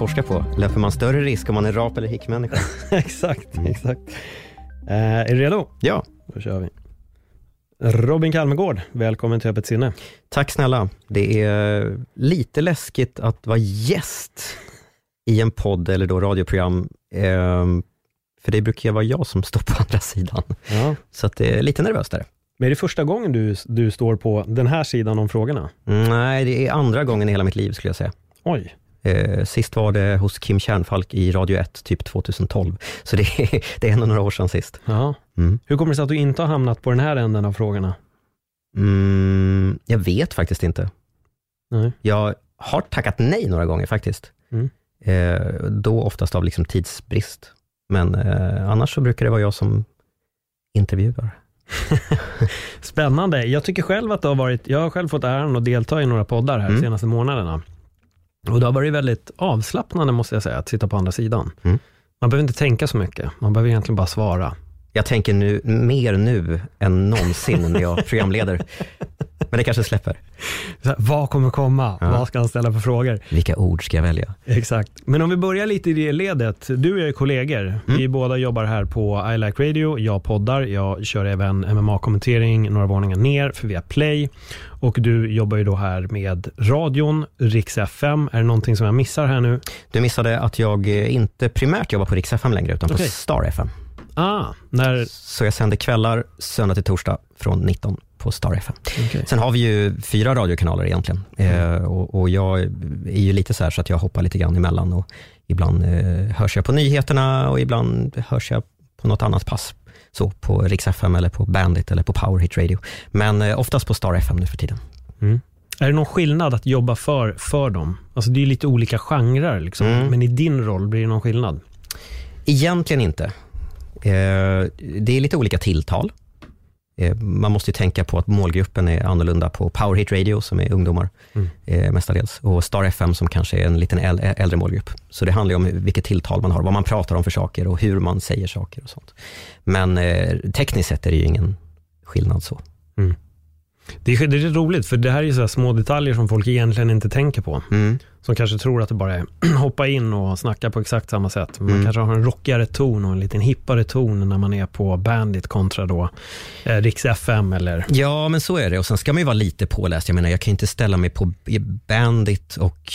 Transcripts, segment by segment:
Forska på. Löper man större risk om man är rap eller hickmänniska? exakt, exakt. Eh, är du redo? Ja. Då kör vi. Robin Kalmegård, välkommen till Öppet sinne. Tack snälla. Det är lite läskigt att vara gäst i en podd eller då radioprogram. Eh, för det brukar vara jag som står på andra sidan. Ja. Så att det är lite nervöst där. Men är det första gången du, du står på den här sidan om frågorna? Nej, det är andra gången i hela mitt liv skulle jag säga. Oj. Eh, sist var det hos Kim Kärnfalk i Radio 1, typ 2012. Så det är, det är ändå några år sedan sist. Ja. Mm. Hur kommer det sig att du inte har hamnat på den här änden av frågorna? Mm, jag vet faktiskt inte. Nej. Jag har tackat nej några gånger faktiskt. Mm. Eh, då oftast av liksom tidsbrist. Men eh, annars så brukar det vara jag som intervjuar. Spännande. Jag tycker själv att det har varit, jag har själv fått äran att delta i några poddar här Mm. de senaste månaderna. Och det har varit väldigt avslappnande måste jag säga, att sitta på andra sidan. Mm. Man behöver inte tänka så mycket, man behöver egentligen bara svara. Jag tänker nu, mer nu än någonsin när jag programleder. Men det kanske släpper. Så vad kommer komma? Ja. Vad ska han ställa för frågor? Vilka ord ska jag välja? Exakt. Men om vi börjar lite i det ledet. Du och jag är kollegor. Mm. Vi båda jobbar här på I Like Radio. Jag poddar. Jag kör även MMA-kommentering några våningar ner för via Play. Och du jobbar ju då här med radion, Rix FM. Är det någonting som jag missar här nu? Du missade att jag eh, inte primärt jobbar på Rix FM längre, utan på Okej. Star FM. Ah, när... Så jag sänder kvällar, söndag till torsdag, från 19 på Star FM. okej. Sen har vi ju fyra radiokanaler egentligen. Eh, och, och jag är ju lite så här så att jag hoppar lite grann emellan. Och ibland eh, hörs jag på nyheterna och ibland hörs jag på något annat pass. Så på Rix FM eller på Bandit eller på Power Hit Radio. Men eh, oftast på Star FM nu för tiden. Är det någon skillnad att jobba för, för dem? Alltså det är lite olika genrer, liksom. Mm. men i din roll blir det någon skillnad? Egentligen inte. Eh, det är lite olika tilltal. Eh, man måste ju tänka på att målgruppen är annorlunda på Power Hit Radio, som är ungdomar Mm. eh, mestadels, och Star FM som kanske är en liten äl- äldre målgrupp. Så det handlar ju om vilket tilltal man har, vad man pratar om för saker och hur man säger saker och sånt. Men eh, tekniskt sett är det ju ingen skillnad så. Det är, det är roligt, för det här är så här små detaljer som folk egentligen inte tänker på. Mm. Som kanske tror att det bara är hoppa in och snacka på exakt samma sätt. Man Mm. kanske har en rockigare ton och en liten hippare ton när man är på Bandit kontra då eh, Rix FM eller... Ja, men så är det. Och sen ska man ju vara lite påläst. Jag menar, jag kan inte ställa mig på Bandit och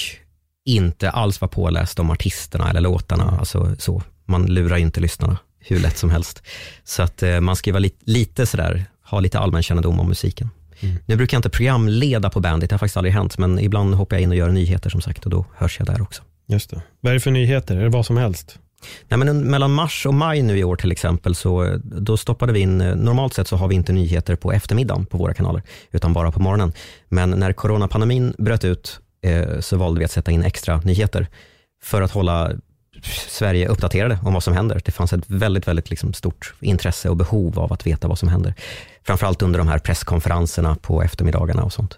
inte alls vara påläst om artisterna eller låtarna. Alltså, så. Man lurar inte lyssnarna hur lätt som helst. Så att eh, man ska ju vara lite, lite sådär, ha lite allmän kännedom om musiken. Mm. Nu brukar jag inte programleda på Bandit, det har faktiskt aldrig hänt, men ibland hoppar jag in och gör nyheter som sagt och då hörs jag där också. Just det. Vad är det för nyheter? Är det vad som helst? Nej, men en- mellan mars och maj nu i år till exempel, så eh, då stoppade vi in, eh, normalt sett så har vi inte nyheter på eftermiddagen på våra kanaler, utan bara på morgonen. Men när coronapandemin bröt ut eh, så valde vi att sätta in extra nyheter för att hålla Sverige uppdaterade om vad som händer. Det fanns ett väldigt, väldigt liksom stort intresse och behov av att veta vad som händer. Framförallt under de här presskonferenserna på eftermiddagarna och sånt.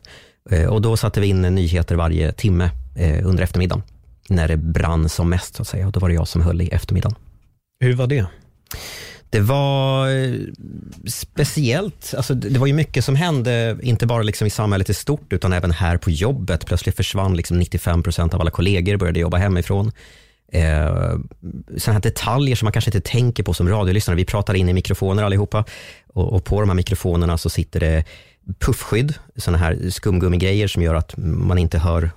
Eh, Och då satte vi in nyheter varje timme eh, under eftermiddagen, när det brann som mest så att säga. Och då var det jag som höll i eftermiddagen. Hur var det? Det var eh, speciellt. Alltså, det var ju mycket som hände, inte bara liksom i samhället i stort, utan även här på jobbet. Plötsligt försvann liksom 95 procent av alla kollegor började jobba hemifrån. Eh, sådana här detaljer som man kanske inte tänker på som radiolyssnare. Vi pratar in i mikrofoner allihopa och, och på de här mikrofonerna så sitter det puffskydd, sådana här skumgummigrejer som gör att man inte hör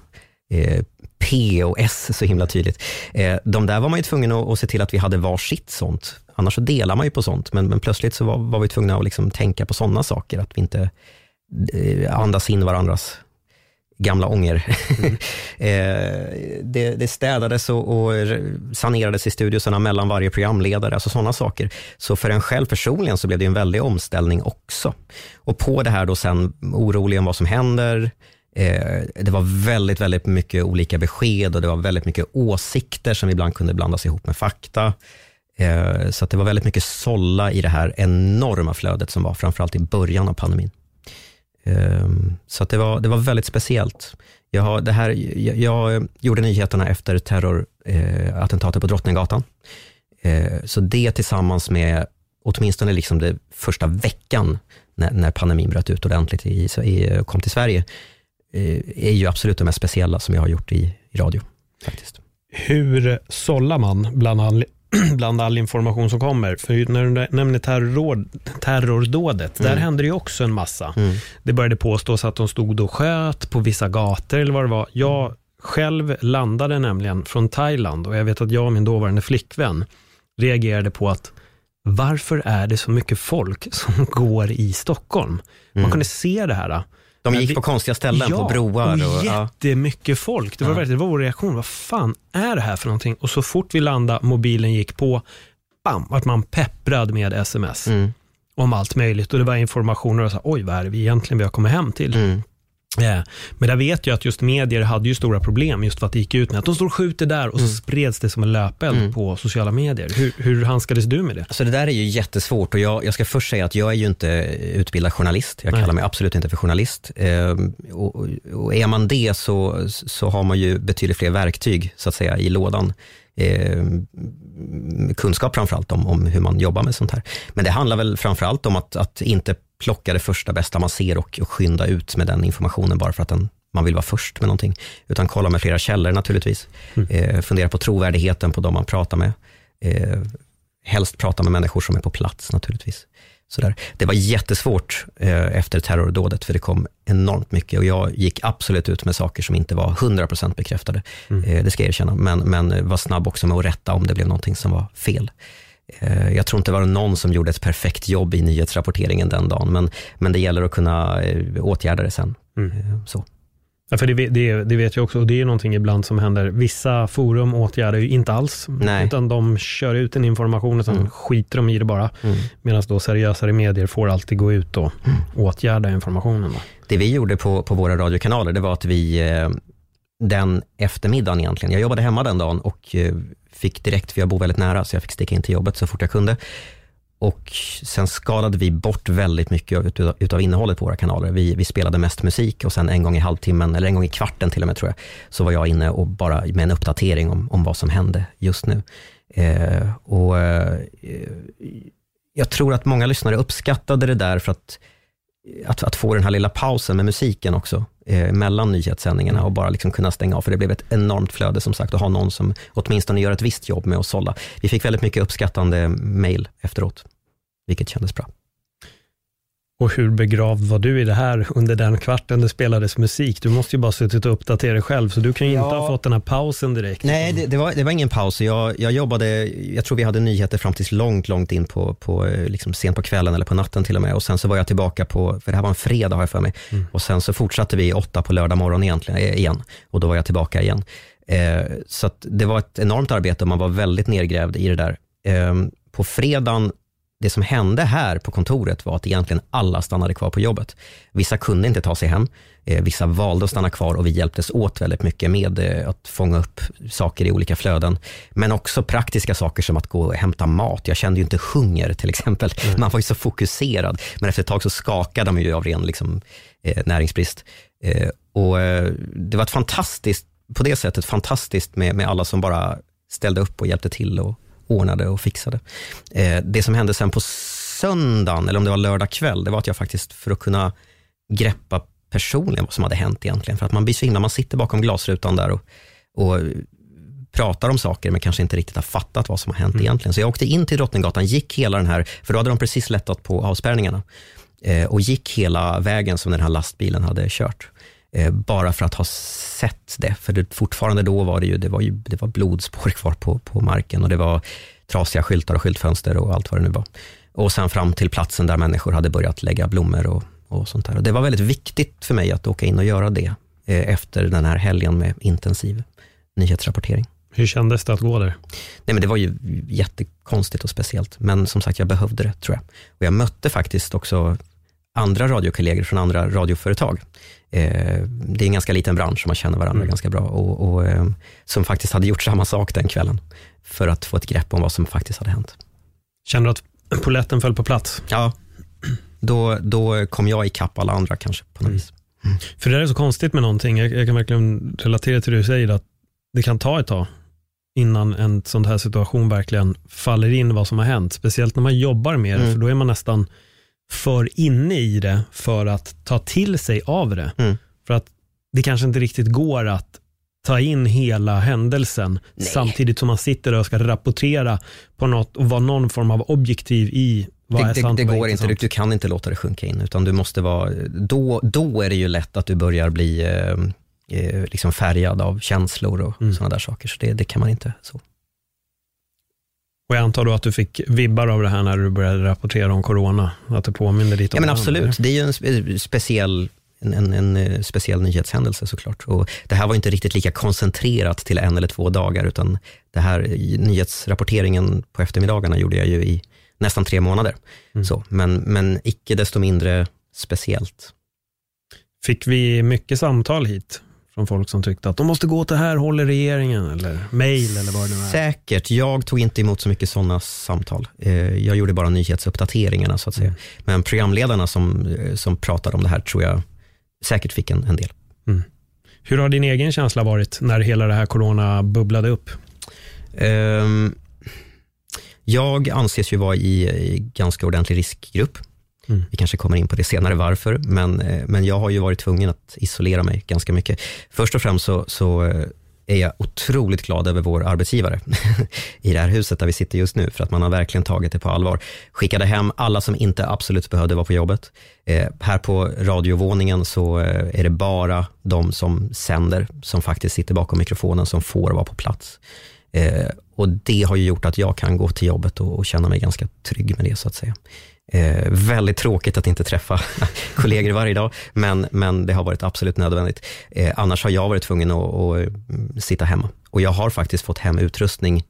eh, P och S så himla tydligt. Eh, de där var man ju tvungen att, att se till att vi hade varsitt sånt. Annars så delar man ju på sånt, men, men plötsligt så var, var vi tvungna att liksom tänka på sådana saker, att vi inte eh, andas in varandras gamla ånger. Mm. det, det städades och, och sanerades i studiosarna mellan varje programledare, alltså sådana saker. Så för en själv personligen så blev det en väldig omställning också. Och på det här då sen orolig om vad som händer, Eh, det var väldigt, väldigt mycket olika besked och det var väldigt mycket åsikter som ibland kunde blandas ihop med fakta. Eh, så det var väldigt mycket sålla i det här enorma flödet som var, framförallt i början av pandemin. Ehm, så det, var, det var väldigt speciellt. Jag, har, det här, jag, jag gjorde nyheterna efter terrorattentatet eh, på Drottninggatan. Eh, så det tillsammans med åtminstone liksom det första veckan när, när pandemin bröt ut ordentligt i, i, kom till Sverige, Eh, är ju absolut det mest speciella som jag har gjort i, i radio. faktiskt. Hur sållar man bland bland all information som kommer? För när du nämner terror, terrordådet, mm. där hände det ju också en massa. Mm. Det började påstås att de stod och sköt på vissa gator eller vad det var. Jag själv landade nämligen från Thailand och jag vet att jag och min dåvarande flickvän reagerade på att varför är det så mycket folk som går i Stockholm? Man mm. kunde se det här. De gick på konstiga ställen, ja, på broar. Och, och jättemycket ja. folk. Det var, ja. det var vår reaktion. Vad fan är det här för någonting? Och så fort vi landade, mobilen gick på, bam, vart man pepprad med sms. Mm. Om allt möjligt. Och det var informationer och så, oj, vad är det vi egentligen vi har kommit hem till? Mm. Yeah. Men där vet jag att just medier hade ju stora problem just för att det gick ut med att de står och skjuter där och så mm. spreds det som en löpeld mm. på sociala medier. Hur, hur handskades du med det? Alltså det där är ju jättesvårt och jag, jag ska först säga att jag är ju inte utbildad journalist. Jag Nej. kallar mig absolut inte för journalist. Ehm, och, och, är man det så, så har man ju betydligt fler verktyg så att säga i lådan. Ehm, kunskap framförallt om, om hur man jobbar med sånt här. Men det handlar väl framförallt om att, att inte plocka det första bästa man ser och, och skynda ut med den informationen bara för att den, man vill vara först med någonting. Utan kolla med flera källor naturligtvis. Mm. Eh, fundera på trovärdigheten på de man pratar med. Eh, helst prata med människor som är på plats naturligtvis. Sådär. Det var jättesvårt eh, efter terrordådet, för det kom enormt mycket och jag gick absolut ut med saker som inte var 100% bekräftade. Mm. Eh, det ska jag erkänna, men, men var snabb också med att rätta om det blev någonting som var fel. Eh, jag tror inte det var någon som gjorde ett perfekt jobb i nyhetsrapporteringen den dagen, men, men det gäller att kunna eh, åtgärda det sen. Mm. Eh, så. Ja, för det, det, det, vet jag också, och det är någonting ibland som händer. Vissa forum åtgärdar ju inte alls, Nej. utan de kör ut en information och sen mm. skiter de i det bara. Mm. Medan då seriösare medier får alltid gå ut och mm. åtgärda informationen. Då. Det vi gjorde på, på våra radiokanaler, det var att vi den eftermiddagen egentligen, jag jobbade hemma den dagen och eh, fick direkt, för jag bor väldigt nära, så jag fick sticka in till jobbet så fort jag kunde. Och sen skalade vi bort väldigt mycket utav, utav innehållet på våra kanaler. Vi, vi, spelade mest musik och sen en gång i halvtimmen, eller en gång i kvarten till och med tror jag, så var jag inne och bara med en uppdatering om, om vad som hände just nu. Eh, och eh, Jag tror att många lyssnare uppskattade det där för att, att, att få den här lilla pausen med musiken också eh, mellan nyhetssändningarna och bara liksom kunna stänga av, för det blev ett enormt flöde som sagt, att ha någon som åtminstone gör ett visst jobb med att sålla. Vi fick väldigt mycket uppskattande mejl efteråt, vilket kändes bra. Och hur begravd var du i det här under den kvarten det spelades musik? Du måste ju bara suttit och uppdatera dig själv, så du kan ju ja. inte ha fått den här pausen direkt. Nej, det, det, var, det var ingen paus. Jag, jag jobbade, jag tror vi hade nyheter fram tills långt, långt in på, på liksom sent på kvällen eller på natten till och med. Och sen så var jag tillbaka på, för det här var en fredag har jag för mig. Mm. Och sen så fortsatte vi åtta på lördag morgon egentligen, eh, igen. Och då var jag tillbaka igen. Eh, så det var ett enormt arbete och man var väldigt nergrävd i det där. Eh, på fredagen det som hände här på kontoret var att egentligen alla stannade kvar på jobbet. Vissa kunde inte ta sig hem, eh, vissa valde att stanna kvar och vi hjälptes åt väldigt mycket med eh, att fånga upp saker i olika flöden. Men också praktiska saker som att gå och hämta mat. Jag kände ju inte hunger till exempel. Mm. Man var ju så fokuserad. Men efter ett tag så skakade man ju av ren liksom, eh, näringsbrist. och det var ett fantastiskt, på det sättet fantastiskt med, med alla som bara ställde upp och hjälpte till och ordnade och fixade. Eh, det som hände sen på söndagen, eller om det var lördag kväll, det var att jag faktiskt, för att kunna greppa personligen vad som hade hänt egentligen, för att man blir så himla, man sitter bakom glasrutan där och, och pratar om saker, men kanske inte riktigt har fattat vad som har hänt mm. egentligen. Så jag åkte in till Drottninggatan, gick hela den här, för då hade de precis lättat på avspärrningarna, eh, och gick hela vägen som den här lastbilen hade kört. Eh, bara för att ha sett det. För det, fortfarande då var det ju, det var ju det var blodspår kvar på, på marken och det var trasiga skyltar och skyltfönster och allt vad det nu var. Och sen fram till platsen där människor hade börjat lägga blommor och, och sånt där. Och det var väldigt viktigt för mig att åka in och göra det. eh, efter den här helgen med intensiv nyhetsrapportering. Hur kändes det att gå där? Nej, men det var ju jättekonstigt och speciellt, men som sagt, jag behövde det, tror jag. Och jag mötte faktiskt också andra radiokollegor från andra radioföretag. Eh, det är en ganska liten bransch, som man känner varandra mm. ganska bra, och, och eh, som faktiskt hade gjort samma sak den kvällen, för att få ett grepp om vad som faktiskt hade hänt. Känner du att poletten föll på plats? Ja, då, då kom jag ikapp alla andra kanske, på något mm. vis. Mm. För det är så konstigt med någonting, jag, jag kan verkligen relatera till det du säger, att det kan ta ett tag innan en sån här situation verkligen faller in vad som har hänt. Speciellt när man jobbar med det, mm. för då är man nästan för inne i det för att ta till sig av det. Mm. För att det kanske inte riktigt går att ta in hela händelsen Nej. samtidigt som man sitter och ska rapportera på något och vara någon form av objektiv i vad det, är sant det, det går inte, du, du, kan inte låta det sjunka in, utan du måste vara, då, då är det ju lätt att du börjar bli eh, eh, liksom färgad av känslor och mm. sådana där saker. Så det, det kan man inte. så. Och jag antar då att du fick vibbar av det här när du började rapportera om corona, att det påminner lite om ja, men Absolut, det är ju en speciell en, en, en, eh, speciell nyhetshändelse såklart. Och det här var inte riktigt lika koncentrerat till en eller två dagar, utan det här nyhetsrapporteringen på eftermiddagarna gjorde jag ju i nästan tre månader. Mm. Så, men, men icke desto mindre speciellt. Fick vi mycket samtal hit från folk som tyckte att de måste gå åt det här håller regeringen eller mail eller vad det nu är? Säkert. Jag tog inte emot så mycket sådana samtal. Eh, jag gjorde bara nyhetsuppdateringarna så att säga. Mm. Men programledarna som, eh, som pratade om det här tror jag säkert fick en, en del. Mm. Hur har din egen känsla varit när hela det här corona bubblade upp? Um, jag anses ju vara i, i ganska ordentlig riskgrupp. Mm. Vi kanske kommer in på det senare varför, men, eh, men jag har ju varit tvungen att isolera mig ganska mycket. Först och främst så, så eh, är jag otroligt glad över vår arbetsgivare i det här huset där vi sitter just nu, för att man har verkligen tagit det på allvar. Skickade hem alla som inte absolut behövde vara på jobbet. Eh, här på radiovåningen så eh, är det bara de som sänder, som faktiskt sitter bakom mikrofonen, som får vara på plats. Eh, och det har ju gjort att jag kan gå till jobbet och, och känna mig ganska trygg med det, så att säga. Eh, väldigt tråkigt att inte träffa kollegor varje dag, men, men det har varit absolut nödvändigt. Eh, annars har jag varit tvungen att, att, mm, sitta hemma. Och jag har faktiskt fått hem utrustning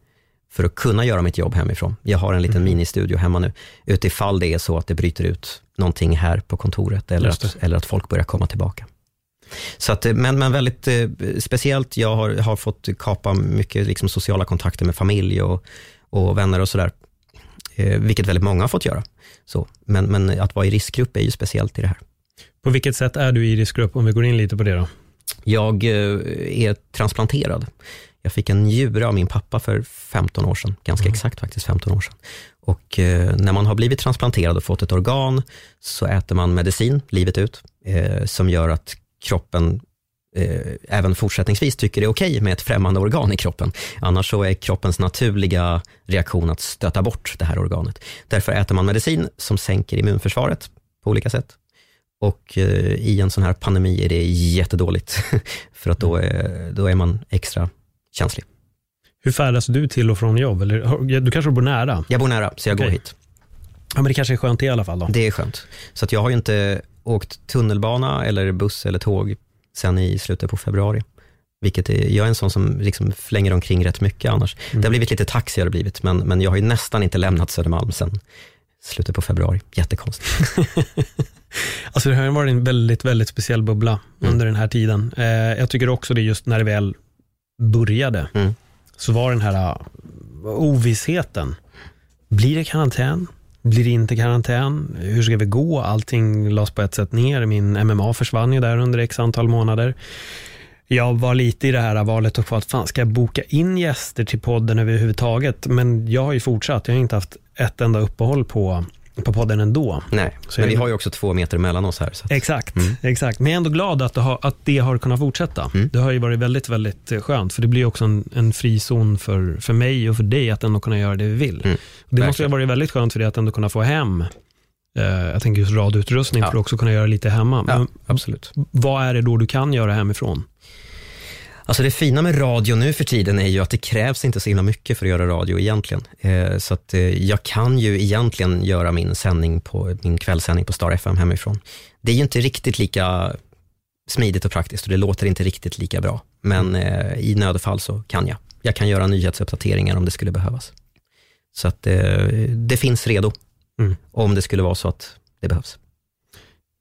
för att kunna göra mitt jobb hemifrån. Jag har en liten mm. ministudio hemma nu, utifall det är så att det bryter ut någonting här på kontoret, eller, att, eller att folk börjar komma tillbaka. Så att, men, men väldigt eh, speciellt, jag har, har fått kapa mycket liksom, sociala kontakter med familj och, och vänner och sådär, eh, vilket väldigt många har fått göra. Så, men, men att vara i riskgrupp är ju speciellt i det här. På vilket sätt är du i riskgrupp, om vi går in lite på det då? Jag eh, är transplanterad. Jag fick en njure av min pappa för 15 år sedan, ganska mm. exakt faktiskt 15 år sedan. Och eh, när man har blivit transplanterad och fått ett organ, så äter man medicin livet ut, eh, som gör att kroppen eh, även fortsättningsvis tycker det är okej okay med ett främmande organ i kroppen. Annars så är kroppens naturliga reaktion att stöta bort det här organet. Därför äter man medicin som sänker immunförsvaret på olika sätt. Och eh, i en sån här pandemi är det jättedåligt, för att då är, då är man extra känslig. Hur färdas du till och från jobb? Eller, du kanske bor nära? Jag bor nära, så jag okay. går hit. Ja, men det kanske är skönt i alla fall då? Det är skönt. Så att jag har ju inte åkt tunnelbana eller buss eller tåg sen i slutet på februari. Vilket är, jag är en sån som liksom flänger omkring rätt mycket annars. Mm. Det har blivit lite taxi har det blivit, men, men jag har ju nästan inte lämnat Södermalm sen slutet på februari. Jättekonstigt. alltså det har varit en väldigt, väldigt speciell bubbla mm. under den här tiden. Eh, jag tycker också det just när det väl började, mm. så var den här uh, ovissheten. Blir det karantän? Blir det inte karantän? Hur ska vi gå? Allting lades på ett sätt ner. Min MMA försvann ju där under x antal månader. Jag var lite i det här valet och kvalet. fan, ska jag boka in gäster till podden överhuvudtaget? Men jag har ju fortsatt. Jag har inte haft ett enda uppehåll på på podden ändå. Nej, så men vi har ju också två meter mellan oss här. Att... Exakt, mm. exakt. Men jag är ändå glad att det har, att det har kunnat fortsätta. Mm. Det har ju varit väldigt, väldigt skönt, för det blir också en, en frizon för, för mig och för dig att ändå kunna göra det vi vill. Mm. Det måste ju ha varit väldigt skönt för dig att ändå kunna få hem eh, jag tänker just radioutrustning ja. för att också kunna göra lite hemma. Men absolut. Vad är det då du kan göra hemifrån? Alltså det fina med radio nu för tiden är ju att det krävs inte så himla mycket för att göra radio egentligen. Eh, så att eh, jag kan ju egentligen göra min sändning på, min kvällssändning på Star FM hemifrån. Det är ju inte riktigt lika smidigt och praktiskt och det låter inte riktigt lika bra. Men eh, i nödfall så kan jag. Jag kan göra nyhetsuppdateringar om det skulle behövas. Så att eh, det finns redo Mm. om det skulle vara så att det behövs.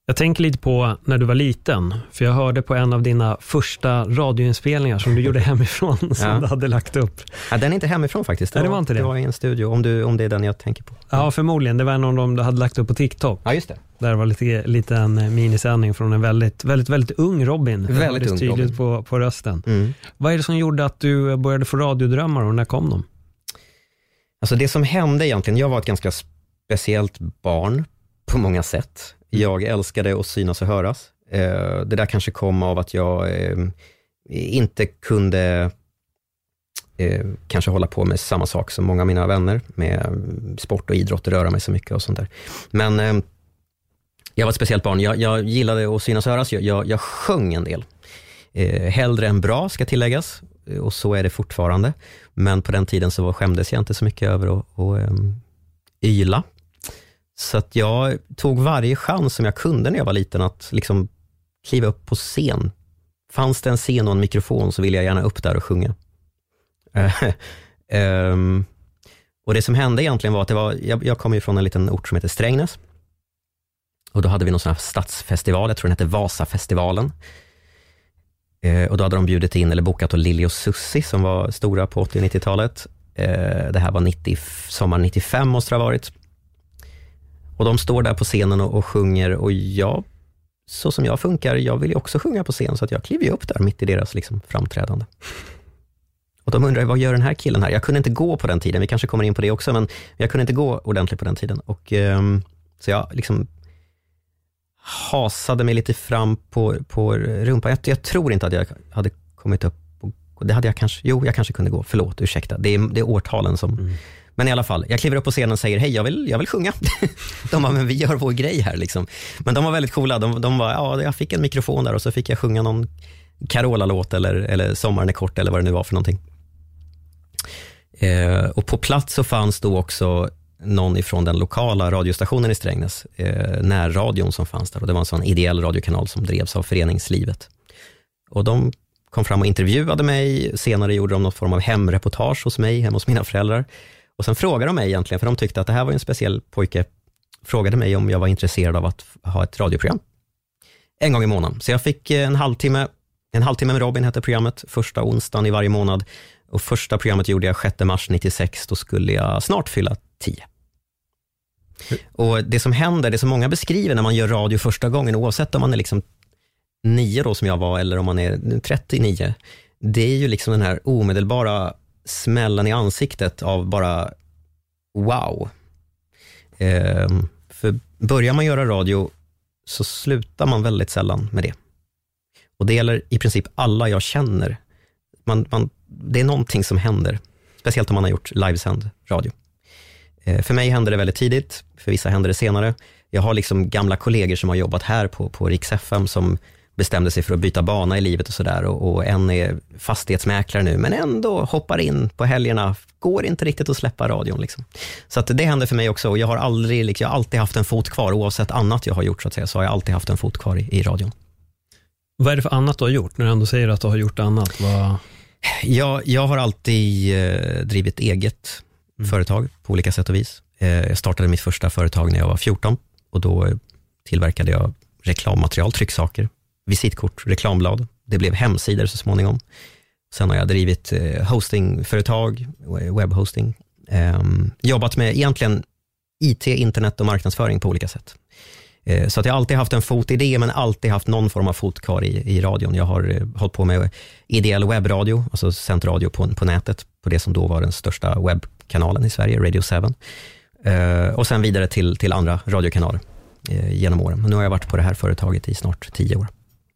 Jag tänker lite på när du var liten, för jag hörde på en av dina första radioinspelningar som du gjorde hemifrån, som Ja. du hade lagt upp. Ja, den är inte hemifrån faktiskt. Nej, det var inte det. Det var i en studio, om, du, om det är den jag tänker på. Ja, förmodligen. Det var en av dem du hade lagt upp på TikTok. Ja, just det. Där var lite, lite en eh, minisändning från en väldigt, väldigt, väldigt ung Robin. Det Väldigt ung tydligt Robin. På, på rösten. Mm. Vad är det som gjorde att du började få radiodrömmar och när kom de? Alltså det som hände egentligen, jag var ett ganska speciellt barn på många sätt. Mm. Jag älskade att synas och höras. Eh, det där kanske kom av att jag eh, inte kunde eh, kanske hålla på med samma sak som många av mina vänner, med sport och idrott, och röra mig så mycket och sånt där. Men jag var ett speciellt barn. Jag, jag gillade att synas och höras. Jag, jag, jag sjöng en del. Eh, hellre än bra, ska tilläggas. Och så är det fortfarande. Men på den tiden så skämdes jag inte så mycket över att, och, um, yla. Så att jag tog varje chans som jag kunde när jag var liten att liksom kliva upp på scen. Fanns det en scen och en mikrofon så ville jag gärna upp där och sjunga. um, och det som hände egentligen var att det var, jag, jag kommer ju från en liten ort som heter Strängnäs. Och då hade vi någon sån här stadsfestival, jag tror den hette Vasafestivalen. Eh, och då hade de bjudit in, eller bokat, och Lili och Susi som var stora på 80 och 90-talet. Eh, det här var 90, sommar 95 måste det ha varit. Och de står där på scenen och, och sjunger och jag, så som jag funkar, jag vill ju också sjunga på scen, så att jag kliver ju upp där mitt i deras liksom, framträdande. Och de undrar, vad gör den här killen här? Jag kunde inte gå på den tiden, vi kanske kommer in på det också, men jag kunde inte gå ordentligt på den tiden. Och, um, så jag liksom hasade mig lite fram på, på rumpan. Jag, jag tror inte att jag hade kommit upp, och, det hade jag kanske, jo jag kanske kunde gå, förlåt, ursäkta. Det är, det är årtalen som, mm men i alla fall, jag kliver upp på scenen och säger, hej jag vill, jag vill sjunga. de bara, men vi gör vår grej här liksom. Men de var väldigt coola, de, de var, ja jag fick en mikrofon där och så fick jag sjunga någon Carola-låt eller, eller Sommaren är kort eller vad det nu var för någonting. Eh, och på plats så fanns då också någon ifrån den lokala radiostationen i Strängnäs, eh, närradion som fanns där. Och det var en sån ideell radiokanal som drevs av föreningslivet. Och de kom fram och intervjuade mig. Senare gjorde de någon form av hemreportage hos mig, hemma hos mina föräldrar. Och sen frågade de mig egentligen, för de tyckte att det här var en speciell pojke, frågade mig om jag var intresserad av att ha ett radioprogram. En gång i månaden. Så jag fick eh, en halvtimme, en halvtimme med Robin hette programmet, första onsdagen i varje månad. Och första programmet gjorde jag 6 mars 96, då skulle jag snart fylla 10. Och det som händer, det som många beskriver när man gör radio första gången, oavsett om man är liksom 9 då som jag var, eller om man är 39, det är ju liksom den här omedelbara smällen i ansiktet av bara wow. Eh, för börjar man göra radio så slutar man väldigt sällan med det. Och det gäller i princip alla jag känner. Man, man, det är någonting som händer, speciellt om man har gjort livesänd radio. Eh, För mig hände det väldigt tidigt, för vissa hände det senare. Jag har liksom gamla kollegor som har jobbat här på, på Rix FM som bestämde sig för att byta bana i livet och sådär. Och, och en är fastighetsmäklare nu, men ändå hoppar in på helgerna. Går inte riktigt att släppa radion. Liksom. Så att det hände för mig också. Och jag har, aldrig, liksom, jag har alltid haft en fot kvar, oavsett annat jag har gjort, så att säga, så har jag alltid haft en fot kvar i, i radion. Vad är det för annat du har gjort? När du ändå säger att du har gjort annat. Vad... Jag, jag har alltid eh, drivit eget företag på olika sätt och vis. Eh, jag startade mitt första företag när jag var 14 och då tillverkade jag reklammaterial, trycksaker, visitkort, reklamblad. Det blev hemsidor så småningom. Sen har jag drivit eh, hostingföretag, webbhosting. Ehm, jobbat med egentligen IT, internet och marknadsföring på olika sätt. Eh, så att jag har alltid haft en fot i det, men alltid haft någon form av fot kvar i, i radion. Jag har eh, hållit på med ideell webbradio, alltså sänt radio på, på nätet, på det som då var den största webbkanalen i Sverige, Radio 7. Eh, och sen vidare till, till andra radiokanaler eh, genom åren. Men nu har jag varit på det här företaget i snart tio år.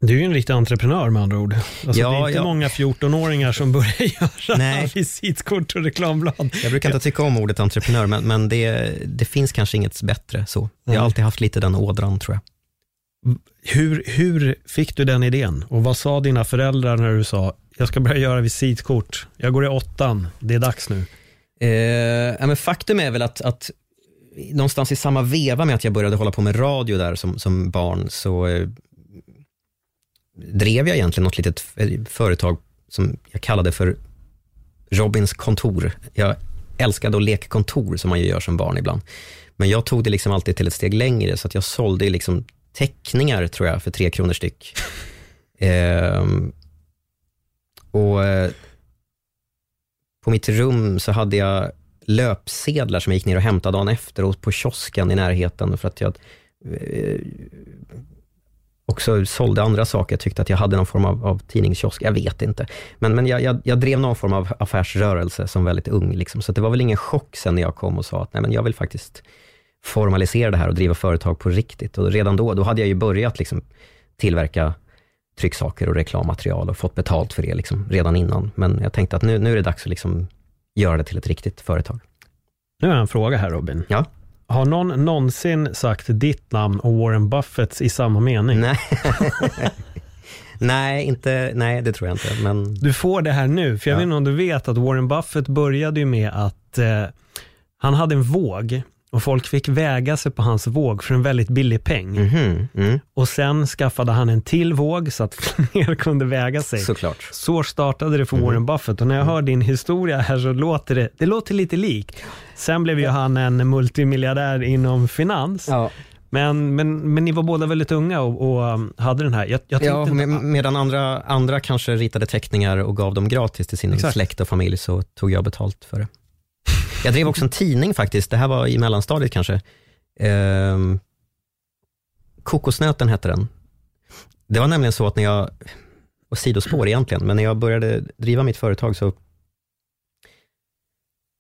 Du är ju en riktig entreprenör med andra ord. Alltså, Ja, det är inte ja. många 14-åringar som börjar göra Nej. visitkort och reklamblad. Jag brukar inte tycka om ordet entreprenör, men, men det, det finns kanske inget bättre så. Jag har alltid haft lite den ådran tror jag. Hur, hur fick du den idén? Och vad sa dina föräldrar när du sa, jag ska börja göra visitkort, jag går i åttan, det är dags nu. Eh, men faktum är väl att, att någonstans i samma veva med att jag började hålla på med radio där som, som barn, så eh, drev jag egentligen något litet företag som jag kallade för Robins kontor. Jag älskade att leka kontor som man ju gör som barn ibland. Men jag tog det liksom alltid till ett steg längre, så att jag sålde liksom teckningar, tror jag, för tre kronor styck. Ehm, och eh, på mitt rum så hade jag löpsedlar som jag gick ner och hämtade dagen efter och på kiosken i närheten för att jag eh, också sålde andra saker. Jag tyckte att jag hade någon form av, av tidningskiosk. Jag vet inte. Men, men jag, jag, jag, drev någon form av affärsrörelse som väldigt ung. Liksom. Så det var väl ingen chock sen när jag kom och sa att nej, men jag vill faktiskt formalisera det här och driva företag på riktigt. Och redan då, då hade jag ju börjat liksom tillverka trycksaker och reklammaterial och fått betalt för det liksom redan innan. Men jag tänkte att nu, nu är det dags att liksom göra det till ett riktigt företag. Nu har jag en fråga här Robin. Ja. Har någon någonsin sagt ditt namn och Warren Buffetts i samma mening? Nej. nej, inte, nej, det tror jag inte. Men... Du får det här nu, för jag ja. vet inte om du vet att Warren Buffett började ju med att eh, han hade en våg och folk fick väga sig på hans våg för en väldigt billig peng. Mm -hmm. mm. Och sen skaffade han en till våg så att fler kunde väga sig. Såklart. Så startade det för mm. Warren Buffett och när jag hör din historia här så låter det, det låter lite lik. Sen blev ju han en multimiljardär inom finans. Ja. Men, men, men ni var båda väldigt unga och, och um, hade den här. Jag, jag ja, med, medan andra, andra kanske ritade teckningar och gav dem gratis till sin Exakt. släkt och familj så tog jag betalt för det. Jag drev också en tidning faktiskt, det här var i mellanstadiet kanske. Eh, Kokosnöten hette den. Det var nämligen så att när jag, och sidospår egentligen, men när jag började driva mitt företag så,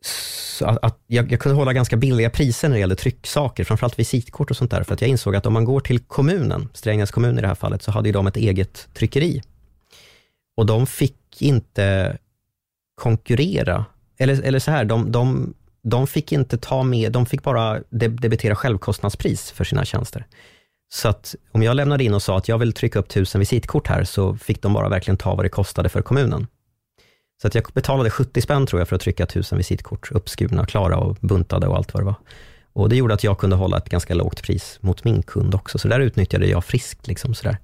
så att, att jag, jag, kunde hålla ganska billiga priser när det gällde trycksaker, framförallt visitkort och sånt där, för att jag insåg att om man går till kommunen, Strängnäs kommun i det här fallet, så hade de ett eget tryckeri. Och de fick inte konkurrera eller, eller så här, de, de, de fick inte ta med, de fick bara debitera självkostnadspris för sina tjänster. Så att om jag lämnade in och sa att jag vill trycka upp tusen visitkort här, så fick de bara verkligen ta vad det kostade för kommunen. Så att jag betalade 70 spänn tror jag för att trycka tusen visitkort, uppskurna, klara och buntade och allt vad det var. Och det gjorde att jag kunde hålla ett ganska lågt pris mot min kund också, så där utnyttjade jag friskt. Liksom, sådär.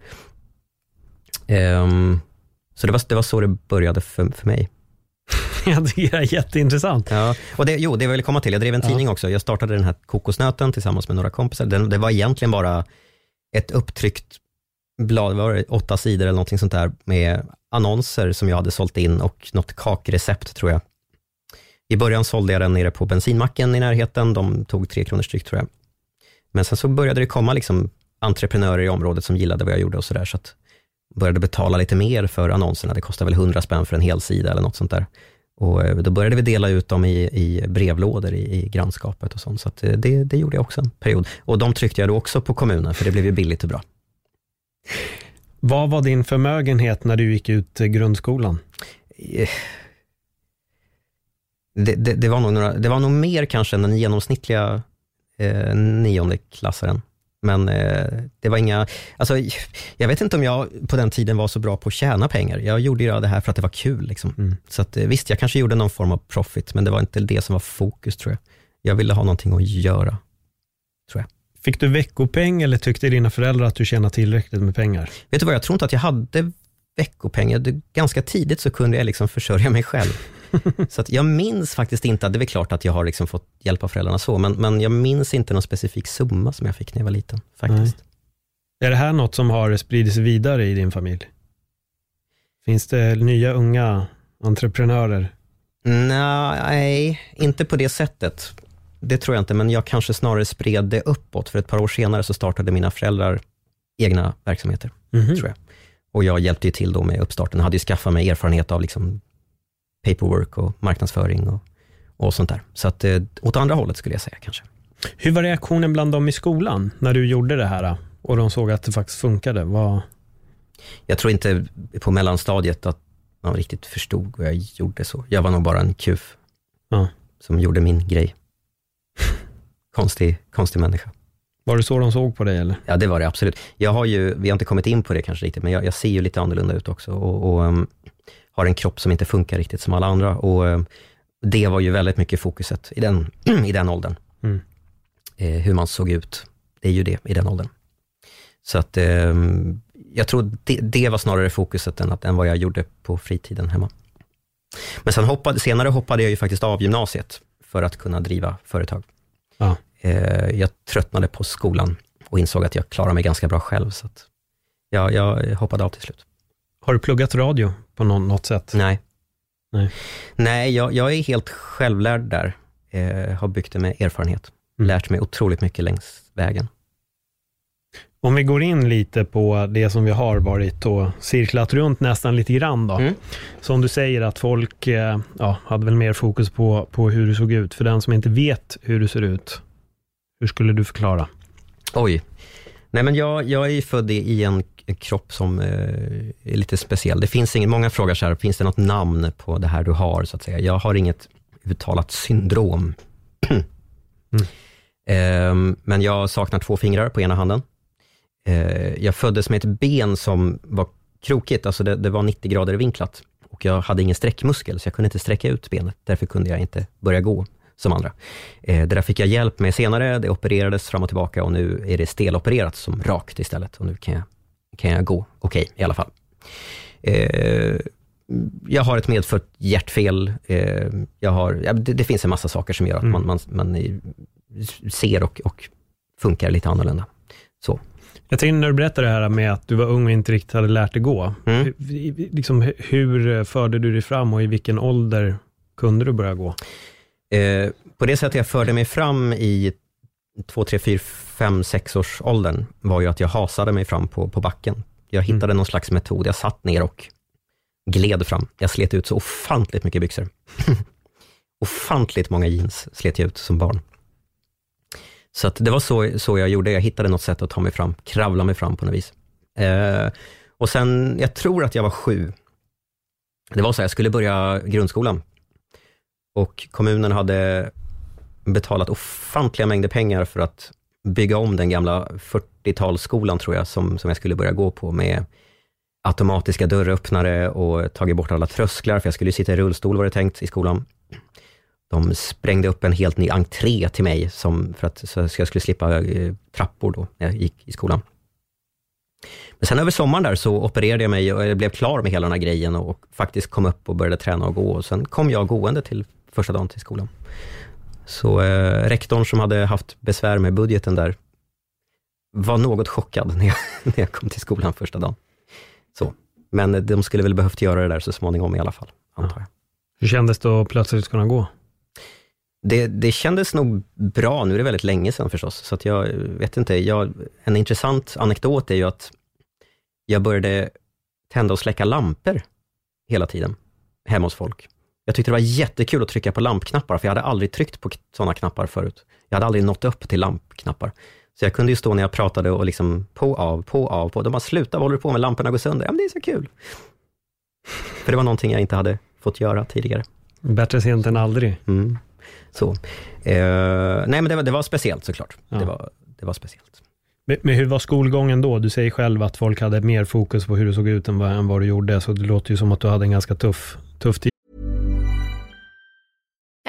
Um, så det var, det var så det började för, för mig. jag tycker det är jätteintressant. Ja, och det, jo, det jag komma till. Jag drev en tidning ja. också. Jag startade den här kokosnöten tillsammans med några kompisar. Den, det var egentligen bara ett upptryckt blad, var det, åtta sidor eller någonting sånt där, med annonser som jag hade sålt in och något kakrecept tror jag. I början sålde jag den nere på bensinmacken i närheten. De tog tre kronor styck tror jag. Men sen så började det komma liksom entreprenörer i området som gillade vad jag gjorde och sådär, så att började betala lite mer för annonserna. Det kostade väl 100 spänn för en hel sida eller något sånt där. Och eh, då började vi dela ut dem i, i brevlådor i, i grannskapet och sånt. Så eh, det, det gjorde jag också en period. Och de tryckte jag då också på kommunen, för det blev ju billigt och bra. Vad var din förmögenhet när du gick ut grundskolan? Eh, det, det, det, var nog några, det var nog mer kanske än den genomsnittliga eh, niondeklassaren. Men eh, det var inga, alltså, jag vet inte om jag på den tiden var så bra på att tjäna pengar. Jag gjorde ju det här för att det var kul. Liksom. Mm. Så att, eh, visst, jag kanske gjorde någon form av profit, men det var inte det som var fokus tror jag. Jag ville ha någonting att göra, tror jag. Fick du veckopeng eller tyckte dina föräldrar att du tjänade tillräckligt med pengar? Vet du vad, jag tror inte att jag hade veckopeng. Ganska tidigt så kunde jag liksom försörja mig själv. så jag minns faktiskt inte, det är väl klart att jag har liksom fått hjälp av föräldrarna så, men, men jag minns inte någon specifik summa som jag fick när jag var liten. faktiskt. Nej. Är det här något som har spridits vidare i din familj? Finns det nya unga entreprenörer? Nej, inte på det sättet. Det tror jag inte, men jag kanske snarare spred det uppåt. För ett par år senare så startade mina föräldrar egna verksamheter, mm -hmm. tror jag. Och jag hjälpte ju till då med uppstarten. Jag hade ju skaffat mig erfarenhet av liksom paperwork och marknadsföring och, och sånt där. Så att, eh, åt andra hållet skulle jag säga kanske. Hur var reaktionen bland dem i skolan när du gjorde det här och de såg att det faktiskt funkade? Vad... Jag tror inte på mellanstadiet att man riktigt förstod vad jag gjorde så. Jag var nog bara en kuf ja. som gjorde min grej. konstig, konstig människa. Var det så de såg på dig eller? Ja, det var det absolut. Jag har ju, vi har inte kommit in på det kanske riktigt, men jag, jag ser ju lite annorlunda ut också och, och um, har en kropp som inte funkar riktigt som alla andra. Och um, det var ju väldigt mycket fokuset i den, i den åldern. Mm. Eh, hur man såg ut, det är ju det i den åldern. Så att um, jag tror det, det var snarare fokuset än, att, än vad jag gjorde på fritiden hemma. Men sen hoppade, senare hoppade jag ju faktiskt av gymnasiet för att kunna driva företag. Ja. Eh, jag tröttnade på skolan och insåg att jag klarar mig ganska bra själv, så att jag, jag hoppade av till slut. Har du pluggat radio på något sätt? Nej. Nej. Nej, jag, jag är helt självlärd där. Eh, har byggt det med erfarenhet. Mm. Lärt mig otroligt mycket längs vägen. Om vi går in lite på det som vi har varit och cirklat runt nästan lite grann då. Mm. Som du säger att folk eh, ja, hade väl mer fokus på, på hur du såg ut. För den som inte vet hur du ser ut, hur skulle du förklara? Oj. Nej, men jag, jag är ju född i, en kropp som eh, är lite speciell. Det finns inget, många frågar så här, finns det något namn på det här du har, så att säga. Jag har inget uttalat syndrom. Ehm, men jag saknar två fingrar på ena handen. Eh, jag föddes med ett ben som var krokigt, alltså det, det var 90 grader vinklat. Och jag hade ingen sträckmuskel, så jag kunde inte sträcka ut benet. Därför kunde jag inte börja gå som andra. Eh, det där fick jag hjälp med senare, det opererades fram och tillbaka och nu är det stelopererat som rakt istället. Och nu kan jag, kan jag gå okej i alla fall. Eh, jag har ett medfött hjärtfel. Eh, jag har, ja, det, det finns en massa saker som gör att Mm. man, man, man ser och, och funkar lite annorlunda. Så. Jag tänkte när du berättade det här med att du var ung och inte riktigt hade lärt dig gå. Mm. Hur, liksom, hu- hur förde du dig fram och i vilken ålder kunde du börja gå? Eh, på det sättet jag förde mig fram i 2, 3, 4, 5, 6 års åldern var ju att jag hasade mig fram på, på backen. Jag hittade någon slags metod. Jag satt ner och gled fram. Jag slet ut så ofantligt mycket byxor. ofantligt många jeans slet jag ut som barn. Så att det var så, så jag gjorde. Jag hittade något sätt att ta mig fram, kravla mig fram på något vis. Eh, och sen, jag tror att jag var sju. Det var så här, jag skulle börja grundskolan och kommunen hade betalat ofantliga mängder pengar för att bygga om den gamla 40-talsskolan, tror jag, som, som jag skulle börja gå på med automatiska dörröppnare och tagit bort alla trösklar, för jag skulle ju sitta i rullstol var det tänkt i skolan. De sprängde upp en helt ny entré till mig, som, för att så jag skulle slippa eh, trappor då, när jag gick i skolan. Men sen över sommaren där så opererade jag mig och jag blev klar med hela den här grejen och, och faktiskt kom upp och började träna och gå. Och sen kom jag gående till första dagen till skolan. Så eh, rektorn som hade haft besvär med budgeten där, var något chockad när jag, när jag kom till skolan första dagen. Så. Men de skulle väl behövt göra det där så småningom i alla fall, antar jag. Hur kändes det att plötsligt kunna gå? Det, det kändes nog bra, nu är det väldigt länge sedan förstås, så att jag vet inte. Jag, en intressant anekdot är ju att jag började tända och släcka lampor hela tiden, hemma hos folk. Jag tyckte det var jättekul att trycka på lampknappar, för jag hade aldrig tryckt på sådana knappar förut. Jag hade aldrig nått upp till lampknappar. Så jag kunde ju stå när jag pratade och liksom på, av, på, av, på. De bara, sluta, vad håller du på med? Lamporna går sönder. Ja, men det är så kul. För det var någonting jag inte hade fått göra tidigare. Bättre sent än aldrig. Mm. Så. Eh, nej, men det var, det var speciellt såklart. Ja. Det, var, det var speciellt. Men, hur var skolgången då? Du säger själv att folk hade mer fokus på hur du såg ut än vad, än vad du gjorde, så det låter ju som att du hade en ganska tuff, tuff tid.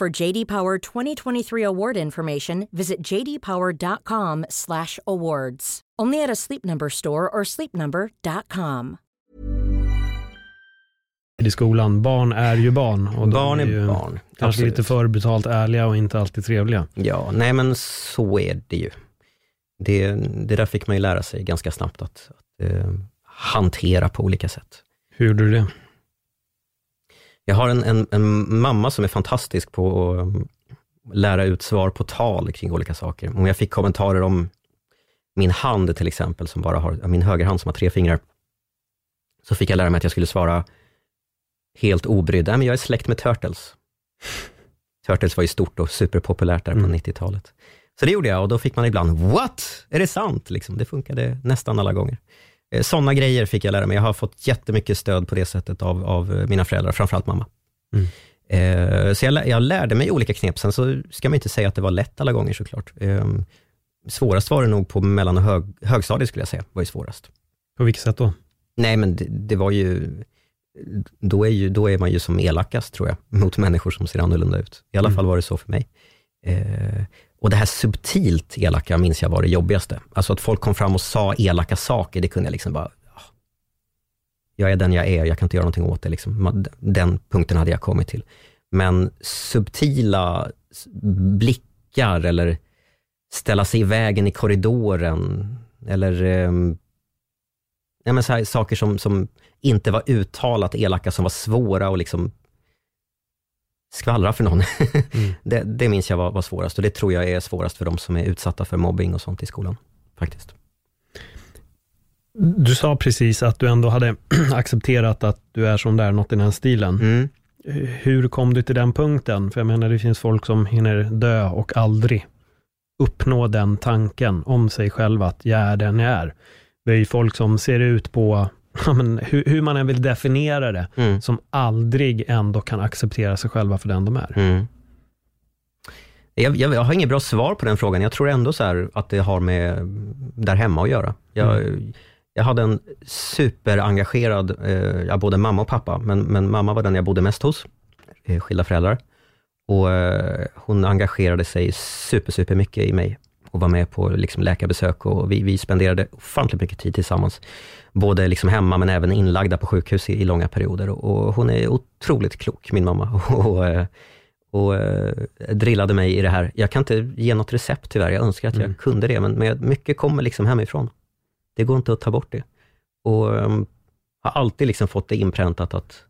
For JD Power 2023 award information, visit jdpower.com/awards. Only at a Sleep Number store or sleepnumber.com. i skolan. Barn är ju barn. Och Barn är ju barn. Kanske Absolut. lite för brutalt ärliga och inte alltid trevliga. Ja, nej men så är det ju. Det, det där fick man ju lära sig ganska snabbt, att, att eh, hantera på olika sätt. Hur gjorde du det? Jag har en, en, en mamma som är fantastisk på att lära ut svar på tal kring olika saker. Om jag fick kommentarer om min hand till exempel, som bara har, min högerhand som har tre fingrar, så fick jag lära mig att jag skulle svara helt obrydd. Men jag är släkt med Turtles. Turtles var ju stort och superpopulärt där på Mm. 90-talet. Så det gjorde jag och då fick man ibland, what? Är det sant? Liksom, det funkade nästan alla gånger. Eh, Sådana grejer fick jag lära mig. Jag har fått jättemycket stöd på det sättet av, av eh, mina föräldrar, framförallt mamma. Mm. Eh, Så jag, jag lärde mig olika knep. Sen så ska man inte säga att det var lätt alla gånger såklart. Eh, Svårast var det nog på mellan och hög, högstadiet skulle jag säga, var ju svårast. På vilket sätt då? Nej, men det, det var ju då, är ju, då är man ju som elakast, tror jag, mot människor som ser annorlunda ut. I alla Mm. fall var det så för mig. Eh, och det här subtilt elaka minns jag var det jobbigaste. Alltså att folk kom fram och sa elaka saker, det kunde jag liksom bara, ah, jag är den jag är, jag kan inte göra någonting åt det. Liksom. Den punkten hade jag kommit till. Men subtila blickar eller ställa sig i vägen i korridoren, eller eh, ja, men så här, saker som, som inte var uttalat elaka, som var svåra att liksom skvallra för någon. Mm. det, det minns jag var, var svårast och det tror jag är svårast för de som är utsatta för mobbing och sånt i skolan. Faktiskt. Du sa precis att du ändå hade accepterat att du är som där, något i den stilen. Mm. Hur kom du till den punkten? För jag menar, det finns folk som hinner dö och aldrig uppnå den tanken om sig själva, att jag är den jag är. Det är ju folk som ser ut på, ja, men, hur, hur man än vill definiera det, Mm. som aldrig ändå kan acceptera sig själva för den de är. Mm. Jag, jag, jag har inget bra svar på den frågan. Jag tror ändå så att det har med där hemma att göra. Jag, jag hade en superengagerad, eh, ja, både mamma och pappa, men, men mamma var den jag bodde mest hos, eh, skilda föräldrar. Och eh, hon engagerade sig super, super mycket i mig och var med på liksom, läkarbesök och vi, vi spenderade ofantligt mycket tid tillsammans. Både liksom hemma men även inlagda på sjukhus i, i långa perioder. Och, hon är otroligt klok, min mamma. Och, eh, och eh, drillade mig i det här. Jag kan inte ge något recept tyvärr, jag önskar att jag Mm. kunde det, men, men mycket kommer liksom hemifrån. Det går inte att ta bort det. Och um, har alltid liksom fått det inpräntat att,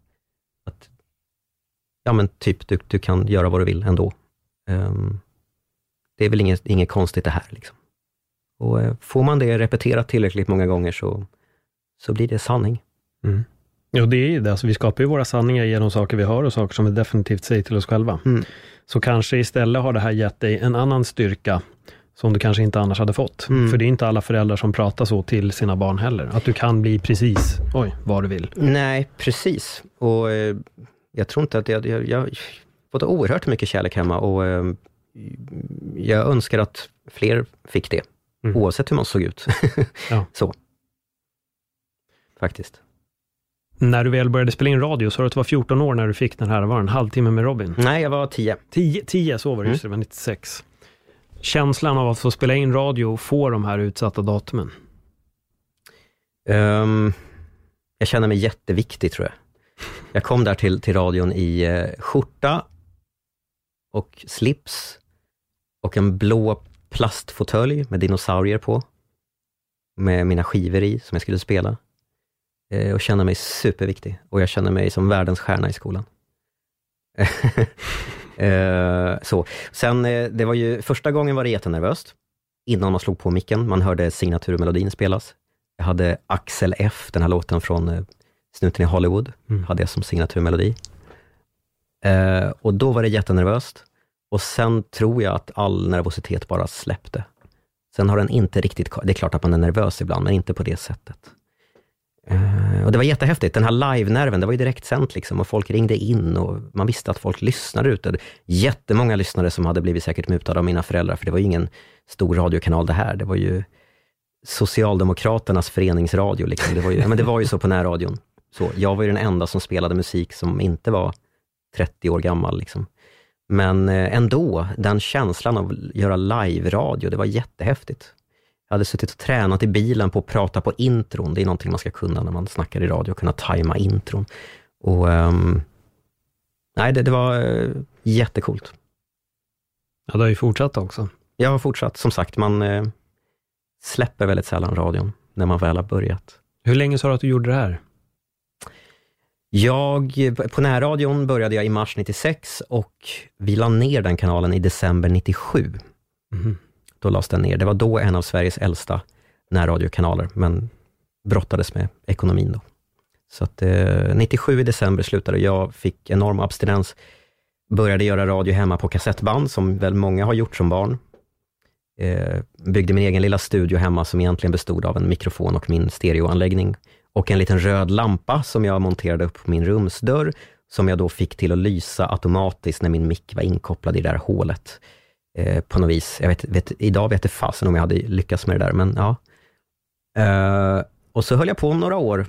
att ja men typ, du, du kan göra vad du vill ändå. Ehm, det är väl inget, inget konstigt det här. Liksom. Och eh, får man det repeterat tillräckligt många gånger så, så blir det sanning. Mm. Ja, det är ju det. Alltså, vi skapar ju våra sanningar genom saker vi hör och saker som vi definitivt säger till oss själva. Mm. Så kanske istället har det här gett dig en annan styrka som du kanske inte annars hade fått. Mm. För det är inte alla föräldrar som pratar så till sina barn heller. Att du kan bli precis, oj, vad du vill. Nej, precis. Och eh, jag tror inte att jag, jag, jag fått oerhört mycket kärlek hemma och eh, jag önskar att fler fick det, Mm. oavsett hur man såg ut. Ja. Så. Faktiskt. När du väl började spela in radio, så att du var 14 år när du fick den här, var en halvtimme med Robin? Nej, jag var tio. 10, 10 så var det, Mm. just det, var 96. Känslan av att få spela in radio och få de här utsatta datumen. Ehm, jag känner mig jätteviktig, tror jag. Jag kom där till, till radion i eh, skjorta och slips och en blå plastfåtölj med dinosaurier på, med mina skivor i som jag skulle spela. Eh, och känner mig superviktig och jag känner mig som världens stjärna i skolan. eh, så. Sen, eh, det var ju, första gången var det jättenervöst, innan man slog på micken. Man hörde signaturmelodin spelas. Jag hade Axel F, den här låten från Snuten i Hollywood, Mm. hade jag som signaturmelodi. Och då var det jättenervöst. Och sen tror jag att all nervositet bara släppte. Sen har den inte riktigt, det är klart att man är nervös ibland, men inte på det sättet. Eh, och det var jättehäftigt, den här live-nerven, det var ju direkt liksom och folk ringde in och man visste att folk lyssnade ute. Jättemånga lyssnare som hade blivit säkert mutade av mina föräldrar, för det var ju ingen stor radiokanal det här. Det var ju Socialdemokraternas föreningsradio. Liksom. Det, var ju, ja, men det var ju så på närradion. Så, jag var ju den enda som spelade musik som inte var 30 år gammal. Liksom. Men eh, ändå, den känslan av att göra live-radio, det var jättehäftigt. Jag hade suttit och tränat i bilen på att prata på intron. Det är någonting man ska kunna när man snackar i radio, kunna tajma intron. Och, ehm, nej, det, det var uh, jättekult. Ja, det har ju fortsatt också. Jag har fortsatt, som sagt, man eh, släpper väldigt sällan radion när man väl har börjat. Hur länge sa du att du gjorde det här? Jag, på närradion började jag i mars 96 och vi la ner den kanalen i december 97. Mhm. Då lades den ner. Det var då en av Sveriges äldsta närradiokanaler, men brottades med ekonomin då. Så att, eh, 97 i december slutade jag, fick enorm abstinens, började göra radio hemma på kassettband, som väl många har gjort som barn. Eh, byggde min egen lilla studio hemma, som egentligen bestod av en mikrofon och min stereoanläggning, och en liten röd lampa som jag monterade upp på min rumsdörr, som jag då fick till att lysa automatiskt när min mick var inkopplad i det där hålet. Eh, på något vis. Jag vet, vet, idag vet jag fasen om jag hade lyckats med det där, men ja. Eh, och så höll jag på några år,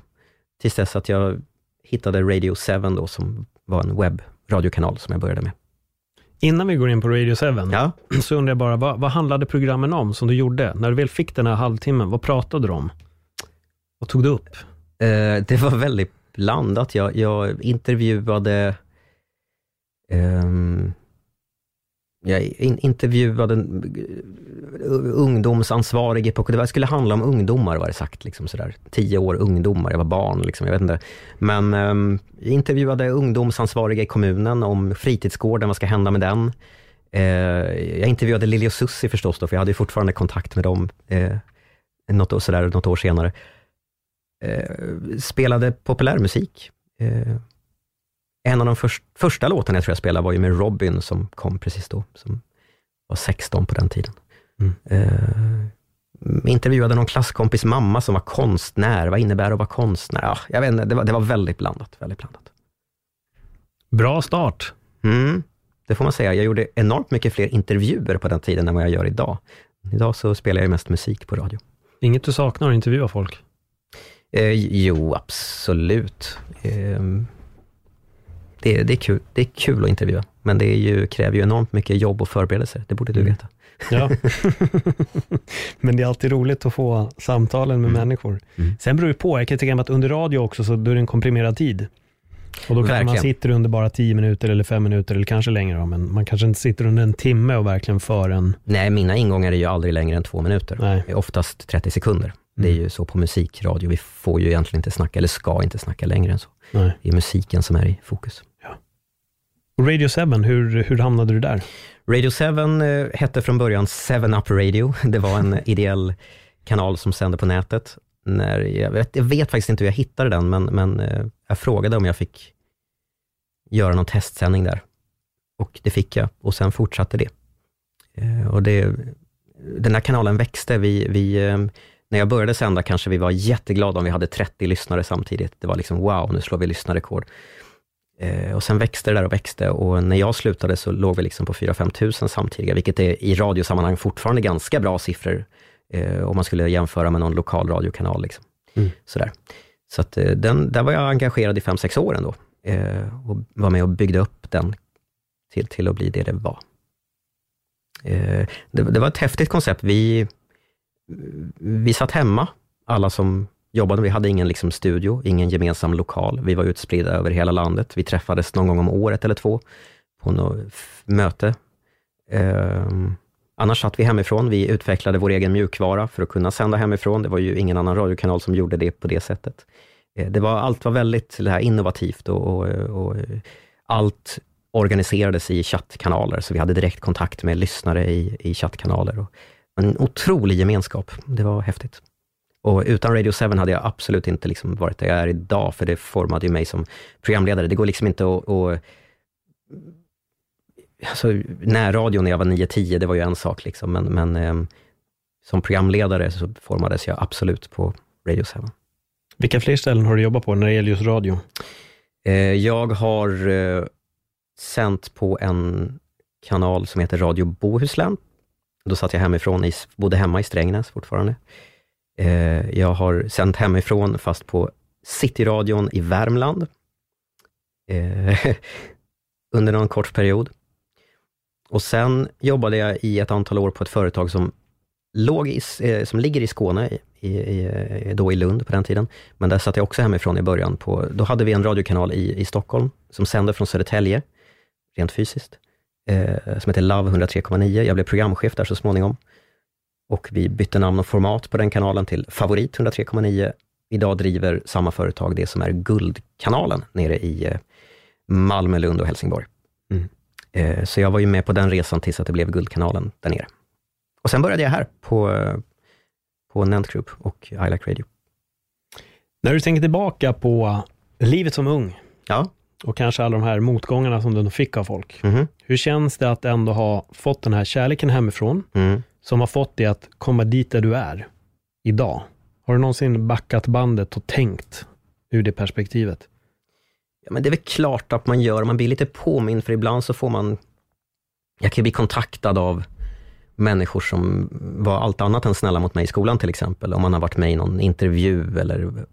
tills dess att jag hittade Radio 7 då, som var en webbradiokanal som jag började med. Innan vi går in på Radio 7, Ja. så undrar jag bara, vad, vad handlade programmen om som du gjorde? När du väl fick den här halvtimmen, vad pratade du om? Vad tog du upp? Eh, det var väldigt blandat. Jag, jag intervjuade ehm, jag intervjuade en eh, ungdomsansvarig på, det skulle handla om ungdomar var det sagt, liksom sådär. Tio år ungdomar, jag var barn, liksom, jag vet inte. Men um, jag intervjuade ungdomsansvariga i kommunen om fritidsgården, vad ska hända med den? Eh, jag intervjuade Lili och Susie förstås då, för jag hade ju fortfarande kontakt med dem eh, något, år- sådär, något år senare eh, spelade populärmusik. Eh, en av de först, första låtarna jag tror jag spelade var ju med Robin, som kom precis då, som var 16 på den tiden. Mm. Eh, intervjuade någon klasskompis mamma som var konstnär. Vad innebär det att vara konstnär? Ja, jag vet inte, det var, det var väldigt blandat. Väldigt blandat. Bra start. Mm, det får man säga. Jag gjorde enormt mycket fler intervjuer på den tiden än vad jag gör idag. Idag så spelar jag mest musik på radio. Inget du saknar att intervjua folk? Eh, jo, absolut. Eh, det, det, är kul. det är kul att intervjua, men det är ju, kräver ju enormt mycket jobb och förberedelser. Det borde du Mm. veta. Ja. Men det är alltid roligt att få samtalen med Mm. människor. Mm. Sen beror det på, jag kan tänka mig att under radio också, så då är det en komprimerad tid. Och då kanske man sitter under bara 10 minuter eller 5 minuter eller kanske längre då, men man kanske inte sitter under en timme och verkligen för en... Nej, mina ingångar är ju aldrig längre än två minuter. Nej. Det är oftast 30 sekunder. Det är Mm. ju så på musikradio. Vi får ju egentligen inte snacka, eller ska inte snacka längre än så. Nej. Det är musiken som är i fokus. Radio 7, hur, hur hamnade du där? Radio 7 eh, hette från början 7up Radio. Det var en ideell kanal som sände på nätet. När jag, vet, jag vet faktiskt inte hur jag hittade den, men, men eh, jag frågade om jag fick göra någon testsändning där. Och det fick jag, och sen fortsatte det. Eh, och det den här kanalen växte. Vi, vi, när jag började sända kanske vi var jätteglada om vi hade 30 lyssnare samtidigt. Det var liksom wow, nu slår vi lyssnarrekord. Eh, och sen växte det där och växte och när jag slutade så låg vi liksom på 4-5 tusen samtidiga, vilket är i radiosammanhang fortfarande ganska bra siffror, eh, om man skulle jämföra med någon lokal radiokanal. Liksom. Mm. Sådär. Så att, eh, den, där var jag engagerad i 5-6 år ändå, eh, och var med och byggde upp den till, till att bli det det var. Eh, det, det var ett häftigt koncept. Vi, vi satt hemma, alla som jobbade. Vi hade ingen liksom studio, ingen gemensam lokal. Vi var utspridda över hela landet. Vi träffades någon gång om året eller två på något möte. Eh, annars satt vi hemifrån. Vi utvecklade vår egen mjukvara för att kunna sända hemifrån. Det var ju ingen annan radiokanal som gjorde det på det sättet. Eh, det var, allt var väldigt det här innovativt och, och, och allt organiserades i chattkanaler, så vi hade direkt kontakt med lyssnare i, i chattkanaler. Och en otrolig gemenskap. Det var häftigt. Och utan Radio 7 hade jag absolut inte liksom varit där jag är idag, för det formade ju mig som programledare. Det går liksom inte att... att alltså, närradio när jag var 9-10, det var ju en sak, liksom, men, men ehm, som programledare så formades jag absolut på Radio 7. Vilka fler ställen har du jobbat på när det gäller just radio? Eh, jag har eh, sänt på en kanal som heter Radio Bohuslän. Då satt jag hemifrån, i, bodde hemma i Strängnäs fortfarande. Eh, jag har sänt hemifrån, fast på Cityradion i Värmland. Eh, under någon kort period. Och sen jobbade jag i ett antal år på ett företag som, låg i, eh, som ligger i Skåne, i, i, eh, då i Lund på den tiden. Men där satt jag också hemifrån i början. På, då hade vi en radiokanal i, i Stockholm, som sände från Södertälje, rent fysiskt, eh, som heter Love 103,9. Jag blev programchef där så småningom. Och vi bytte namn och format på den kanalen till Favorit 103,9. idag driver samma företag det som är Guldkanalen nere i eh, Malmö, Lund och Helsingborg. Mm. Eh, så jag var ju med på den resan tills att det blev Guldkanalen där nere. Och sen började jag här på, eh, på Nent Group och I Like Radio. När du tänker tillbaka på livet som ung Ja. och kanske alla de här motgångarna som du fick av folk. Mhm. Hur känns det att ändå ha fått den här kärleken hemifrån, Mm som har fått dig att komma dit där du är idag? Har du någonsin backat bandet och tänkt ur det perspektivet? Ja, men det är väl klart att man gör. Man blir lite påmind, för ibland så får man... Jag kan bli kontaktad av människor som var allt annat än snälla mot mig i skolan till exempel. Om man har varit med i någon intervju eller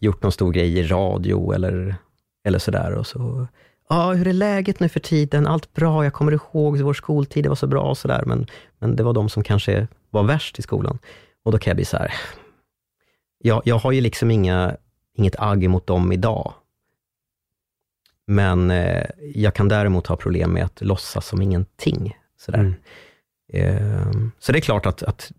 gjort någon stor grej i radio eller, eller sådär. Och så, ja, hur är läget nu för tiden? Allt bra? Jag kommer ihåg vår skoltid, det var så bra och sådär. Men, men det var de som kanske var värst i skolan. Och då kan jag bli så här, jag, jag har ju liksom inga, inget agg mot dem idag. Men eh, jag kan däremot ha problem med att låtsas som ingenting. Sådär. Mm. Eh, så det är klart att, att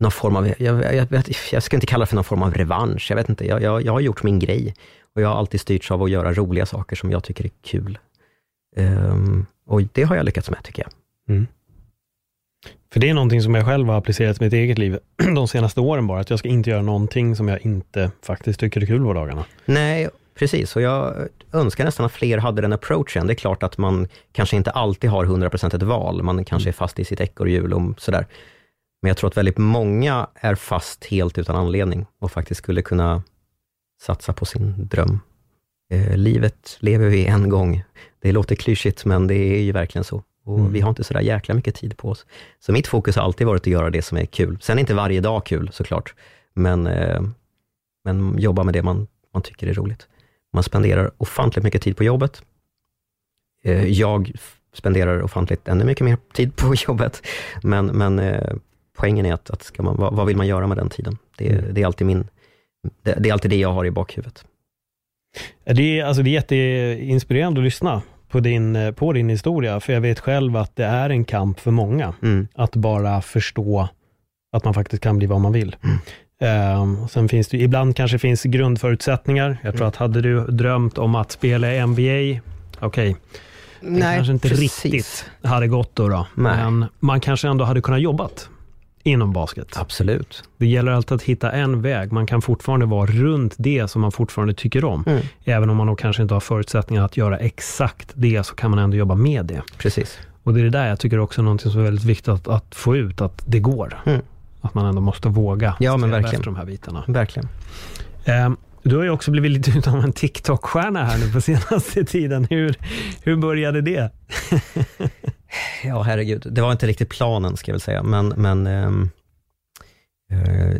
någon form av, jag, jag, jag, jag ska inte kalla det för någon form av revansch, jag vet inte. Jag, jag, jag har gjort min grej och jag har alltid styrts av att göra roliga saker som jag tycker är kul. Eh, och det har jag lyckats med, tycker jag. För det är någonting som jag själv har applicerat i mitt eget liv de senaste åren bara, att jag ska inte göra någonting som jag inte faktiskt tycker är kul på dagarna. Nej, precis. Och jag önskar nästan att fler hade den approachen. Det är klart att man kanske inte alltid har 100% ett val. Man kanske är fast i sitt ekorrhjul och sådär. Men jag tror att väldigt många är fast helt utan anledning och faktiskt skulle kunna satsa på sin dröm. Eh, livet lever vi en gång. Det låter klyschigt, men det är ju verkligen så. Och Mm. vi har inte sådär jäkla mycket tid på oss. Så mitt fokus har alltid varit att göra det som är kul. Sen är inte varje dag kul såklart, men, eh, men jobba med det man, man tycker är roligt. Man spenderar ofantligt mycket tid på jobbet. Eh, Jag spenderar ofantligt ännu mycket mer tid på jobbet, men, men eh, poängen är att, att ska man, vad, vad vill man göra med den tiden? Det, Mm. det, är alltid min, det, det är alltid det jag har i bakhuvudet. Det är, alltså det är jätteinspirerande att lyssna på din, eh, på din historia, för jag vet själv att det är en kamp för många, Mm. att bara förstå att man faktiskt kan bli vad man vill. Ehm, och sen finns det, ibland kanske finns grundförutsättningar. Jag tror Mm. att hade du drömt om att spela i NBA, okej, det kanske inte precis. riktigt hade gått då, då. Men man kanske ändå hade kunnat jobbat inom basket. Absolut. Det gäller alltid att hitta en väg. Man kan fortfarande vara runt det som man fortfarande tycker om. Mm. Även om man då kanske inte har förutsättningar att göra exakt det, så kan man ändå jobba med det. Precis. Och det är det där jag tycker också är någonting som är väldigt viktigt att, att få ut, att det går. Mm. Att man ändå måste våga Ja, men verkligen. efter de här bitarna. Verkligen. Ehm, du har ju också blivit lite utav en TikTok-stjärna här nu på senaste tiden. Hur, hur började det? Ja, herregud. Det var inte riktigt planen, ska jag väl säga, men, men eh,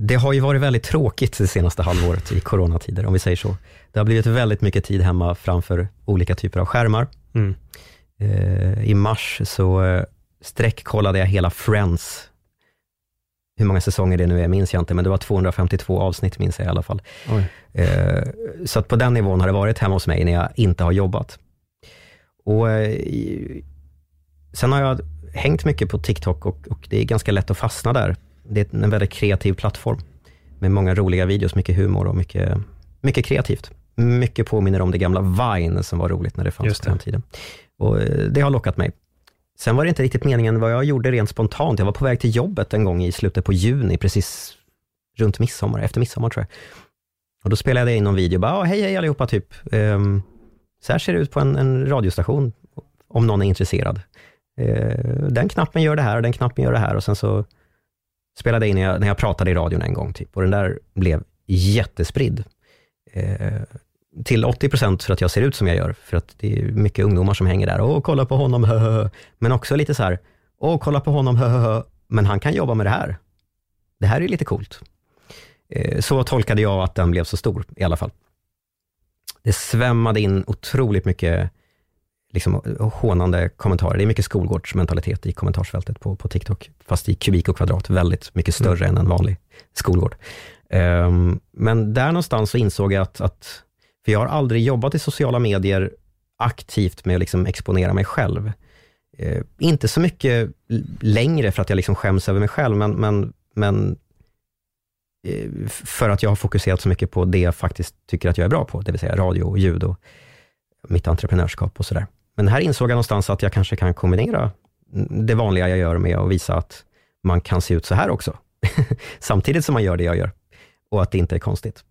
det har ju varit väldigt tråkigt det senaste halvåret i coronatider, om vi säger så. Det har blivit väldigt mycket tid hemma framför olika typer av skärmar. Mm. Eh, I mars så eh, sträckkollade jag hela Friends. Hur många säsonger det nu är minns jag inte, men det var 252 avsnitt minns jag i alla fall. Eh, Så på den nivån har det varit hemma hos mig när jag inte har jobbat. Och eh, Sen har jag hängt mycket på TikTok och, och det är ganska lätt att fastna där. Det är en väldigt kreativ plattform med många roliga videos, mycket humor och mycket, mycket kreativt. Mycket påminner om det gamla Vine som var roligt när det fanns på den tiden. Och eh, det har lockat mig. Sen var det inte riktigt meningen vad jag gjorde rent spontant. Jag var på väg till jobbet en gång i slutet på juni, precis runt midsommar, efter midsommar tror jag. Och då spelade jag in någon video, bara, "Ah, hej hej allihopa, typ. Ehm, så här ser det ut på en, en radiostation, om någon är intresserad. Eh, den knappen gör det här och den knappen gör det här och sen så spelade jag in när jag, när jag pratade i radion en gång, typ. och den där blev jättespridd. Eh, till 80 procent för att jag ser ut som jag gör, för att det är mycket ungdomar som hänger där. Åh, kolla på honom, hö, hö, hö. Men också lite så här, åh, kolla på honom, hö, hö, hö. men han kan jobba med det här. Det här är lite coolt. Eh, Så tolkade jag att den blev så stor i alla fall. Det svämmade in otroligt mycket liksom, hånande kommentarer. Det är mycket skolgårdsmentalitet i kommentarsfältet på, på TikTok, fast i kubik och kvadrat, väldigt mycket större än en vanlig skolgård. Ehm, men där någonstans så insåg jag att, att, för jag har aldrig jobbat i sociala medier aktivt med att liksom exponera mig själv. Eh, inte så mycket längre för att jag liksom skäms över mig själv, men, men, men eh, för att jag har fokuserat så mycket på det jag faktiskt tycker att jag är bra på, det vill säga radio och ljud och mitt entreprenörskap och sådär. Men här insåg jag någonstans att jag kanske kan kombinera det vanliga jag gör med att visa att man kan se ut så här också, samtidigt som man gör det jag gör och att det inte är konstigt.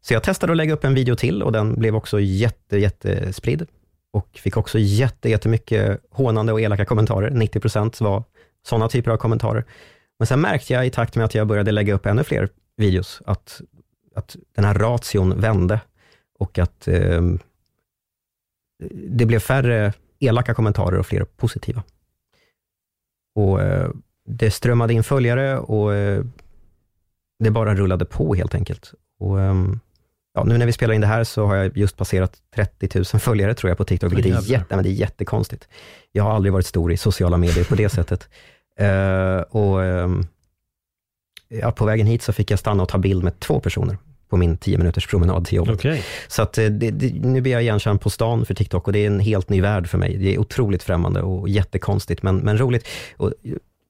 Så jag testade att lägga upp en video till och den blev också jätte, jättespridd och fick också jätte, jättemycket hånande och elaka kommentarer. 90 procent var sådana typer av kommentarer. Men sen märkte jag i takt med att jag började lägga upp ännu fler videos, att, att den här ration vände och att eh, det blev färre elaka kommentarer och fler positiva. Och eh, Det strömmade in följare och eh, det bara rullade på helt enkelt. Och, um, ja, nu när vi spelar in det här så har jag just passerat 30 000 följare tror jag på TikTok, vilket är, jätte, men det är jättekonstigt. Jag har aldrig varit stor i sociala medier på det sättet. Uh, och um, ja, På vägen hit så fick jag stanna och ta bild med två personer på min 10 minuters promenad till jobbet. Okay. Så att det, det, nu blir jag igenkänd på stan för TikTok och det är en helt ny värld för mig. Det är otroligt främmande och jättekonstigt, men, men roligt. Och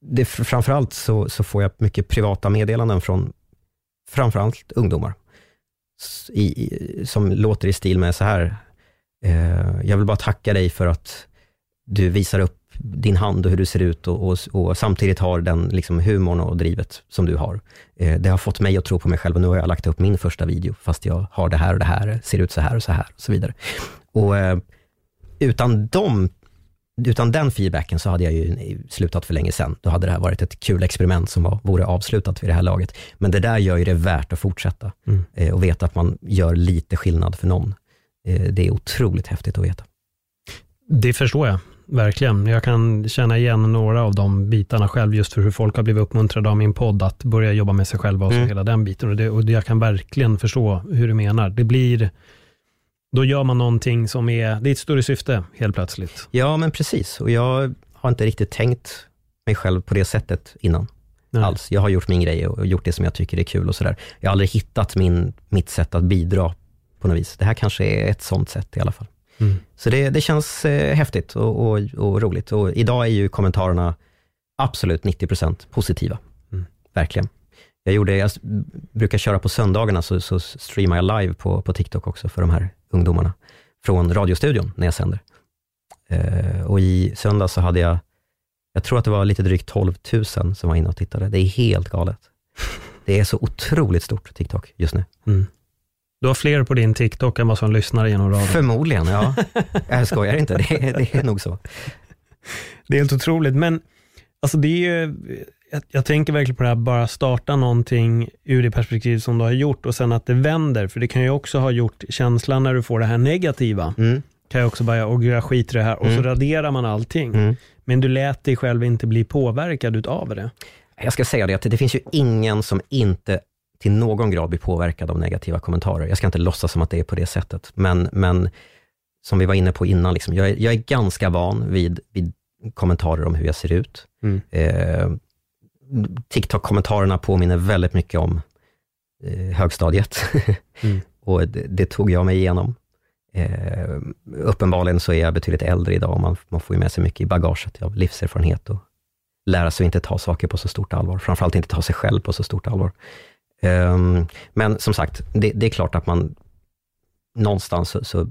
det, framförallt så, så får jag mycket privata meddelanden från framförallt ungdomar, i, i, som låter i stil med så här, eh, jag vill bara tacka dig för att du visar upp din hand och hur du ser ut och, och, och samtidigt har den liksom humorn och drivet som du har. Eh, det har fått mig att tro på mig själv och nu har jag lagt upp min första video, fast jag har det här och det här, ser ut så här och så här och så vidare. Och eh, utan de utan den feedbacken så hade jag ju slutat för länge sedan. Då hade det här varit ett kul experiment som var, vore avslutat vid det här laget. Men det där gör ju det värt att fortsätta mm. eh, och veta att man gör lite skillnad för någon. Eh, det är otroligt häftigt att veta. Det förstår jag, verkligen. Jag kan känna igen några av de bitarna själv, just för hur folk har blivit uppmuntrade av min podd att börja jobba med sig själva och så mm. hela den biten. Och, det, och jag kan verkligen förstå hur du menar. Det blir då gör man någonting som är, det är ett större syfte helt plötsligt. Ja, men precis. Och jag har inte riktigt tänkt mig själv på det sättet innan. Nej. Alls. Jag har gjort min grej och gjort det som jag tycker är kul och sådär. Jag har aldrig hittat min, mitt sätt att bidra på något vis. Det här kanske är ett sånt sätt i alla fall. Mm. Så det, det känns eh, häftigt och, och, och, roligt. Och idag är ju kommentarerna absolut 90% positiva. Mm. Verkligen. Jag, gjorde, jag brukar köra på söndagarna, så, så streamar jag live på, på TikTok också för de här ungdomarna från radiostudion när jag sänder. Eh, och i söndag så hade jag, jag tror att det var lite drygt 12 000 som var inne och tittade. Det är helt galet. Det är så otroligt stort, TikTok, just nu. Mm. Du har fler på din TikTok än vad som lyssnar genom radion? Förmodligen, ja. jag skojar inte, det, det är nog så. Det är helt otroligt, men alltså det är ju jag, jag, tänker verkligen på det här, bara starta någonting ur det perspektiv som du har gjort och sen att det vänder. För det kan ju också ha gjort känslan när du får det här negativa. Mm. Kan jag också bara, åh jag skiter i det här. Och mm. så raderar man allting. Mm. Men du lät dig själv inte bli påverkad utav det. Jag ska säga det, att det finns ju ingen som inte till någon grad blir påverkad av negativa kommentarer. Jag ska inte låtsas som att det är på det sättet. Men, men som vi var inne på innan, liksom, jag, är, jag är ganska van vid, vid kommentarer om hur jag ser ut. Mm. Eh, TikTok-kommentarerna påminner väldigt mycket om eh, högstadiet. mm. och det, det, tog jag mig igenom. Eh, uppenbarligen så är jag betydligt äldre idag och man, man får ju med sig mycket i bagaget av livserfarenhet och lära sig att inte ta saker på så stort allvar. Framförallt inte ta sig själv på så stort allvar. Eh, men som sagt, det, det, är klart att man någonstans, så, så,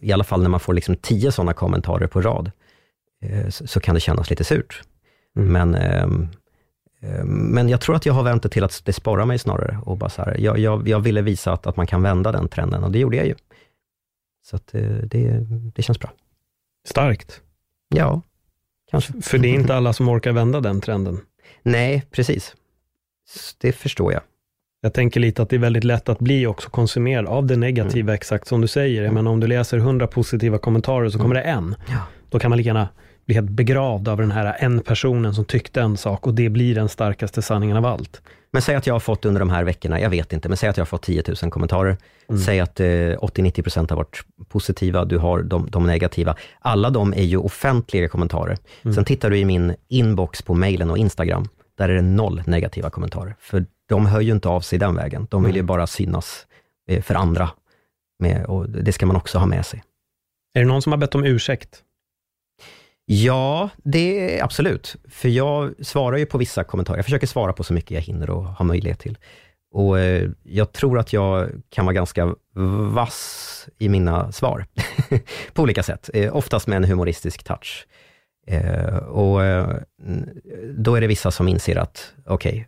i alla fall när man får liksom tio sådana kommentarer på rad, eh, så, så, kan det kännas lite surt. Mm. Men ehm, Eh, men jag tror att jag har vänt det till att det sporrar mig snarare. Och bara så här, jag, jag, jag, ville visa att, att man kan vända den trenden och det gjorde jag ju. Så att eh, det, det känns bra. Starkt. Ja, kanske. För det är inte alla som orkar vända den trenden. Nej, precis. Det förstår jag. Jag tänker lite att det är väldigt lätt att bli också konsumerad av det negativa, mm. exakt som du säger. Menar, om du läser hundra positiva kommentarer så kommer mm. det en. Ja. Då kan man lika gärna blir helt begravd av den här en personen som tyckte en sak och det blir den starkaste sanningen av allt. Men säg att jag har fått under de här veckorna, jag vet inte, men säg att jag har fått 10 000 kommentarer. Mm. Säg att eh, 80-90% har varit positiva, du har de, de, negativa. Alla de är ju offentliga kommentarer. Mm. Sen tittar du i min inbox på mejlen och Instagram, där är det noll negativa kommentarer. För de hör ju inte av sig den vägen. De vill mm. ju bara synas eh, för andra. Med, och det ska man också ha med sig. Är det någon som har bett om ursäkt? Ja, det absolut. För jag svarar ju på vissa kommentarer. Jag försöker svara på så mycket jag hinner och har möjlighet till. Och eh, jag tror att jag kan vara ganska vass i mina svar, på olika sätt. Eh, oftast med en humoristisk touch. Eh, och eh, då är det vissa som inser att, okej, okay,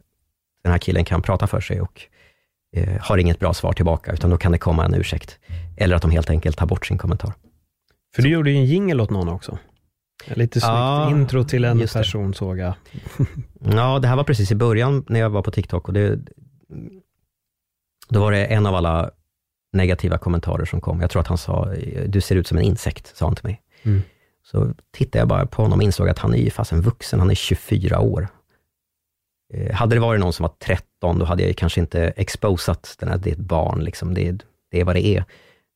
den här killen kan prata för sig och eh, har inget bra svar tillbaka, utan då kan det komma en ursäkt. Eller att de helt enkelt tar bort sin kommentar. För du gjorde ju en jingel åt någon också. Lite snyggt ja, intro till en person såg jag. ja, det här var precis i början när jag var på TikTok och det, då var det en av alla negativa kommentarer som kom. Jag tror att han sa, du ser ut som en insekt, sa han till mig. Mm. Så tittade jag bara på honom och insåg att han är ju fasen vuxen, han är 24 år. Eh, hade det varit någon som var 13, då hade jag kanske inte exposat den här, det är ett barn, liksom. det, det är vad det är.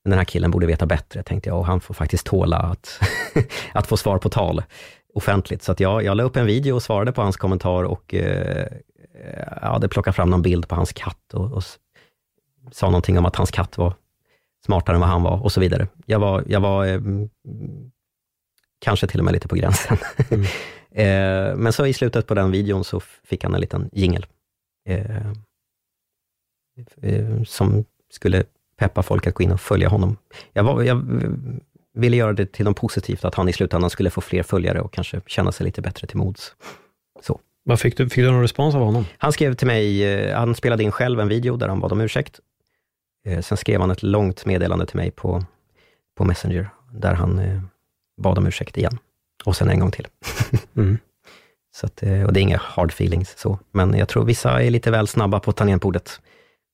Men den här killen borde veta bättre, tänkte jag, och han får faktiskt tåla att, att få svar på tal offentligt. Så att jag, jag la upp en video och svarade på hans kommentar och eh, eh jag hade plockat fram någon bild på hans katt och, och sa någonting om att hans katt var smartare än vad han var och så vidare. Jag var, jag var eh, kanske till och med lite på gränsen. Mm. eh, men så i slutet på den videon så fick han en liten jingel. Eh, eh, som skulle peppa folk att gå in och följa honom. Jag, var, jag ville göra det till något positivt, att han i slutändan skulle få fler följare och kanske känna sig lite bättre till mods. Så. Vad fick du, fick du någon respons av honom? Han skrev till mig, eh, han spelade in själv en video där han bad om ursäkt. Eh, sen skrev han ett långt meddelande till mig på, på Messenger, där han eh, bad om ursäkt igen. Och sen en gång till. mm. så att, och det är inga hard feelings så, men jag tror vissa är lite väl snabba på tangentbordet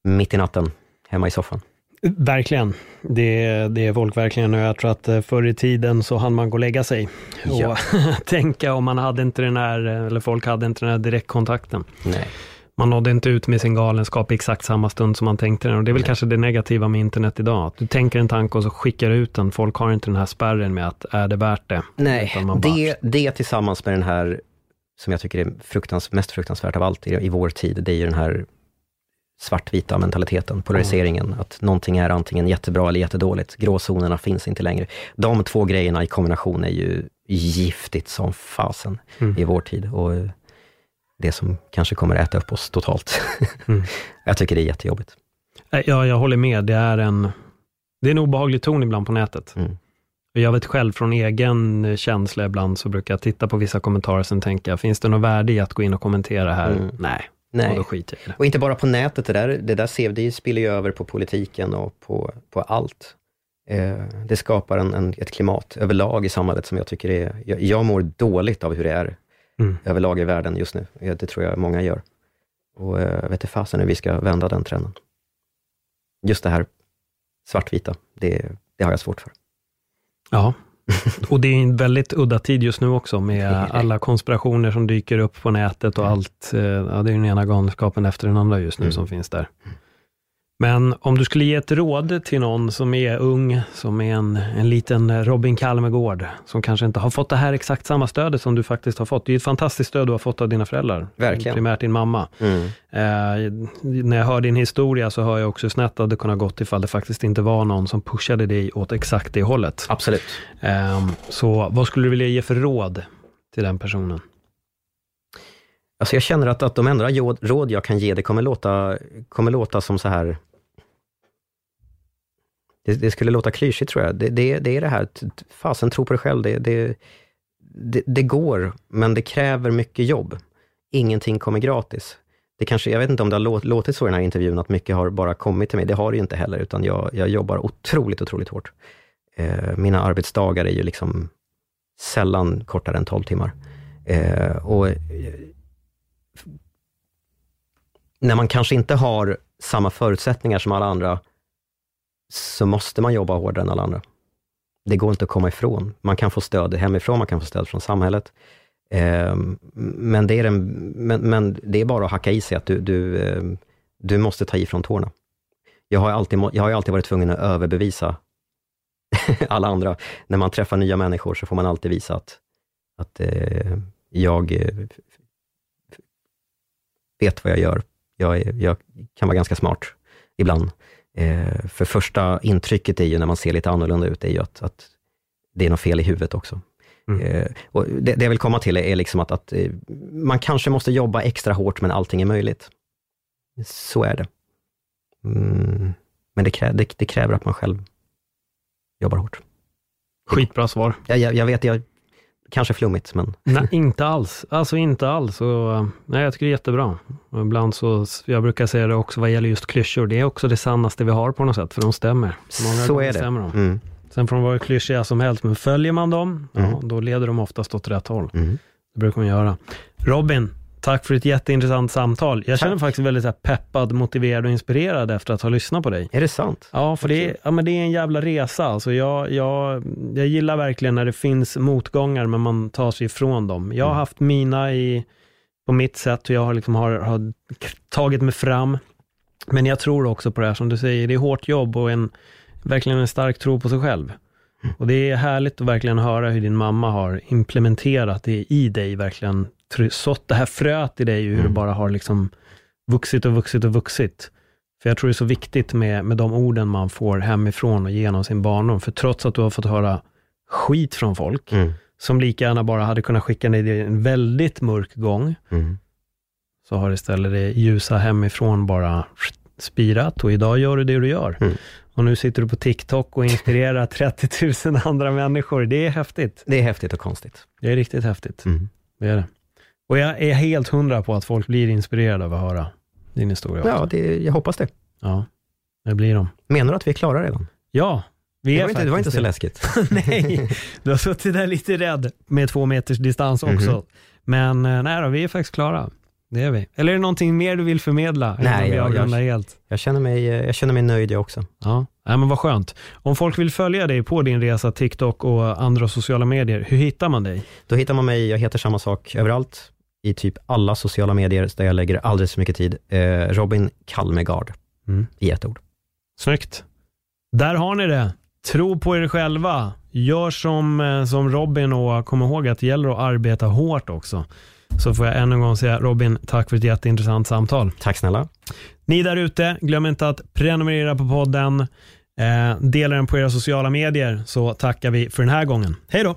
mitt i natten, hemma i soffan. Verkligen. Det, det är folk verkligen och jag tror att eh, förr i tiden så hann man gå och lägga sig ja. och tänka om man hade inte den här, eller folk hade inte den här direktkontakten. Nej. Man nådde inte ut med sin galenskap i exakt samma stund som man tänkte den och det är väl Nej. kanske det negativa med internet idag. Att du tänker en tanke och så skickar du ut den. Folk har inte den här spärren med att är det värt det? Nej, det, det tillsammans med den här som jag tycker är fruktans, mest fruktansvärt av allt i, i vår tid, det är ju den här svartvita mentaliteten, polariseringen, mm. att någonting är antingen jättebra eller jättedåligt. Gråzonerna finns inte längre. De två grejerna i kombination är ju giftigt som fasen mm. i vår tid och det som kanske kommer äta upp oss totalt. Mm. jag tycker det är jättejobbigt. Ja, jag håller med. Det är en, det är en obehaglig ton ibland på nätet. Mm. Jag vet själv från egen känsla ibland, så brukar jag titta på vissa kommentarer, sen tänka, finns det något värde i att gå in och kommentera här? Mm. Nej, Nej. Och Och inte bara på nätet, det där, det där ser, det spiller ju över på politiken och på, på allt. Eh, det skapar en, en, ett klimat överlag i samhället som jag tycker är... Jag, jag mår dåligt av hur det är mm. överlag i världen just nu. Det tror jag många gör. Och jag eh, vet inte fasen hur vi ska vända den trenden. Just det här svartvita, det, det har jag svårt för. Ja, och det är en väldigt udda tid just nu också med alla konspirationer som dyker upp på nätet och allt. Eh, ja, det är den ena galenskapen efter den andra just nu mm. som finns där. Men om du skulle ge ett råd till någon som är ung, som är en, en liten Robin Kalmegård, som kanske inte har fått det här exakt samma stödet som du faktiskt har fått. Det är ett fantastiskt stöd du har fått av dina föräldrar. Verkligen. Primärt din mamma. Mm. Eh, när jag hör din historia så hör jag också snett att det kunde gått ifall det faktiskt inte var någon som pushade dig åt exakt det hållet. Absolut. Eh, så vad skulle du vilja ge för råd till den personen? Alltså jag känner att, att de enda råd jag kan ge, det kommer låta, kommer låta som så här det, det, skulle låta klyschigt tror jag. Det, det, det är det här, fasen tro på dig själv. Det, det, det, det, går, men det kräver mycket jobb. Ingenting kommer gratis. Det kanske, jag vet inte om det har låtit så i den här intervjun, att mycket har bara kommit till mig. Det har det ju inte heller, utan jag, jag jobbar otroligt, otroligt hårt. Eh, mina arbetsdagar är ju liksom sällan kortare än 12 timmar. Eh, och eh, när man kanske inte har samma förutsättningar som alla andra, så måste man jobba hårdare än alla andra. Det går inte att komma ifrån. Man kan få stöd hemifrån, man kan få stöd från samhället. Eh, men, det är en, men, men, det är bara att hacka i sig att du, du, eh, du måste ta i från tårna. Jag har, alltid, jag har alltid varit tvungen att överbevisa alla andra. När man träffar nya människor så får man alltid visa att, att eh, jag eh, vet vad jag gör. Jag, jag kan vara ganska smart ibland. Eh, för första intrycket är ju när man ser lite annorlunda ut, är ju att, att det är något fel i huvudet också. Mm. Eh, och det, det, jag vill komma till är liksom att, att eh, man kanske måste jobba extra hårt, men allting är möjligt. Så är det. Mm, men det, krä, det, det kräver att man själv jobbar hårt. Skitbra svar. Jag, jag, jag vet, jag, kanske flummigt, men... Nej, inte alls. Alltså inte alls. Och, nej, jag tycker det är jättebra. Och ibland så, jag brukar säga det också vad gäller just klyschor, det är också det sannaste vi har på något sätt, för de stämmer. Många så är det. Stämmer de. Mm. Sen får de vara klyschiga som helst, men följer man dem, Mm. ja, då leder de oftast åt rätt håll. Mm. Det brukar man göra. Robin, tack för ett jätteintressant samtal. Jag känner Tack. faktiskt väldigt så peppad, motiverad och inspirerad efter att ha lyssnat på dig. Är det sant? Ja, för det är, ja, men det är en jävla resa. Alltså jag, jag, jag gillar verkligen när det finns motgångar, men man tar sig ifrån dem. Jag har Mm. haft mina i, på mitt sätt och jag har, liksom har, har tagit mig fram. Men jag tror också på det här som du säger, det är hårt jobb och en, verkligen en stark tro på sig själv. Och det är härligt att verkligen höra hur din mamma har implementerat det i dig, verkligen sått det här fröet i dig, hur det Mm. bara har liksom vuxit och vuxit och vuxit. För jag tror det är så viktigt med, med de orden man får hemifrån och genom sin barndom. För trots att du har fått höra skit från folk, Mm. som lika gärna bara hade kunnat skicka dig i en väldigt mörk gång, Mm. så har istället det ljusa hemifrån bara spirat och idag gör du det du gör. Mm. Och nu sitter du på TikTok och inspirerar 30 000 andra människor. Det är häftigt. Det är häftigt och konstigt. Det är riktigt häftigt. Mm. Det är det. Och jag är helt hundra på att folk blir inspirerade av att höra din historia. också. Ja, det, jag hoppas det. ja, det blir de. Menar du att vi är klara redan? Ja, vi Det är var, inte, det var inte så läskigt. Nej, du har suttit där lite rädd med två meters distans också. Mhm. Men eh, nej då, vi är faktiskt klara. Det är vi. Eller är det någonting mer du vill förmedla? Nej, jag- jag- helt. Jag känner mig, eh, jag känner mig nöjd jag också. Ja, nej, men vad skönt. Om folk vill följa dig på din resa, TikTok och andra sociala medier, hur hittar man dig? Då hittar man mig, jag heter samma sak överallt, i typ alla sociala medier där jag lägger alldeles för mycket tid. Eh, Robin Kalmegard, Mm. i ett ord. Snyggt. Där har ni det. Tro på er själva. Gör som, eh, som Robin och kom ihåg att det gäller att arbeta hårt också. Så får jag än en gång säga Robin, tack för ett jätteintressant samtal. Tack snälla. Ni där ute, glöm inte att prenumerera på podden. Eh, dela den på era sociala medier så tackar vi för den här gången. Hej då!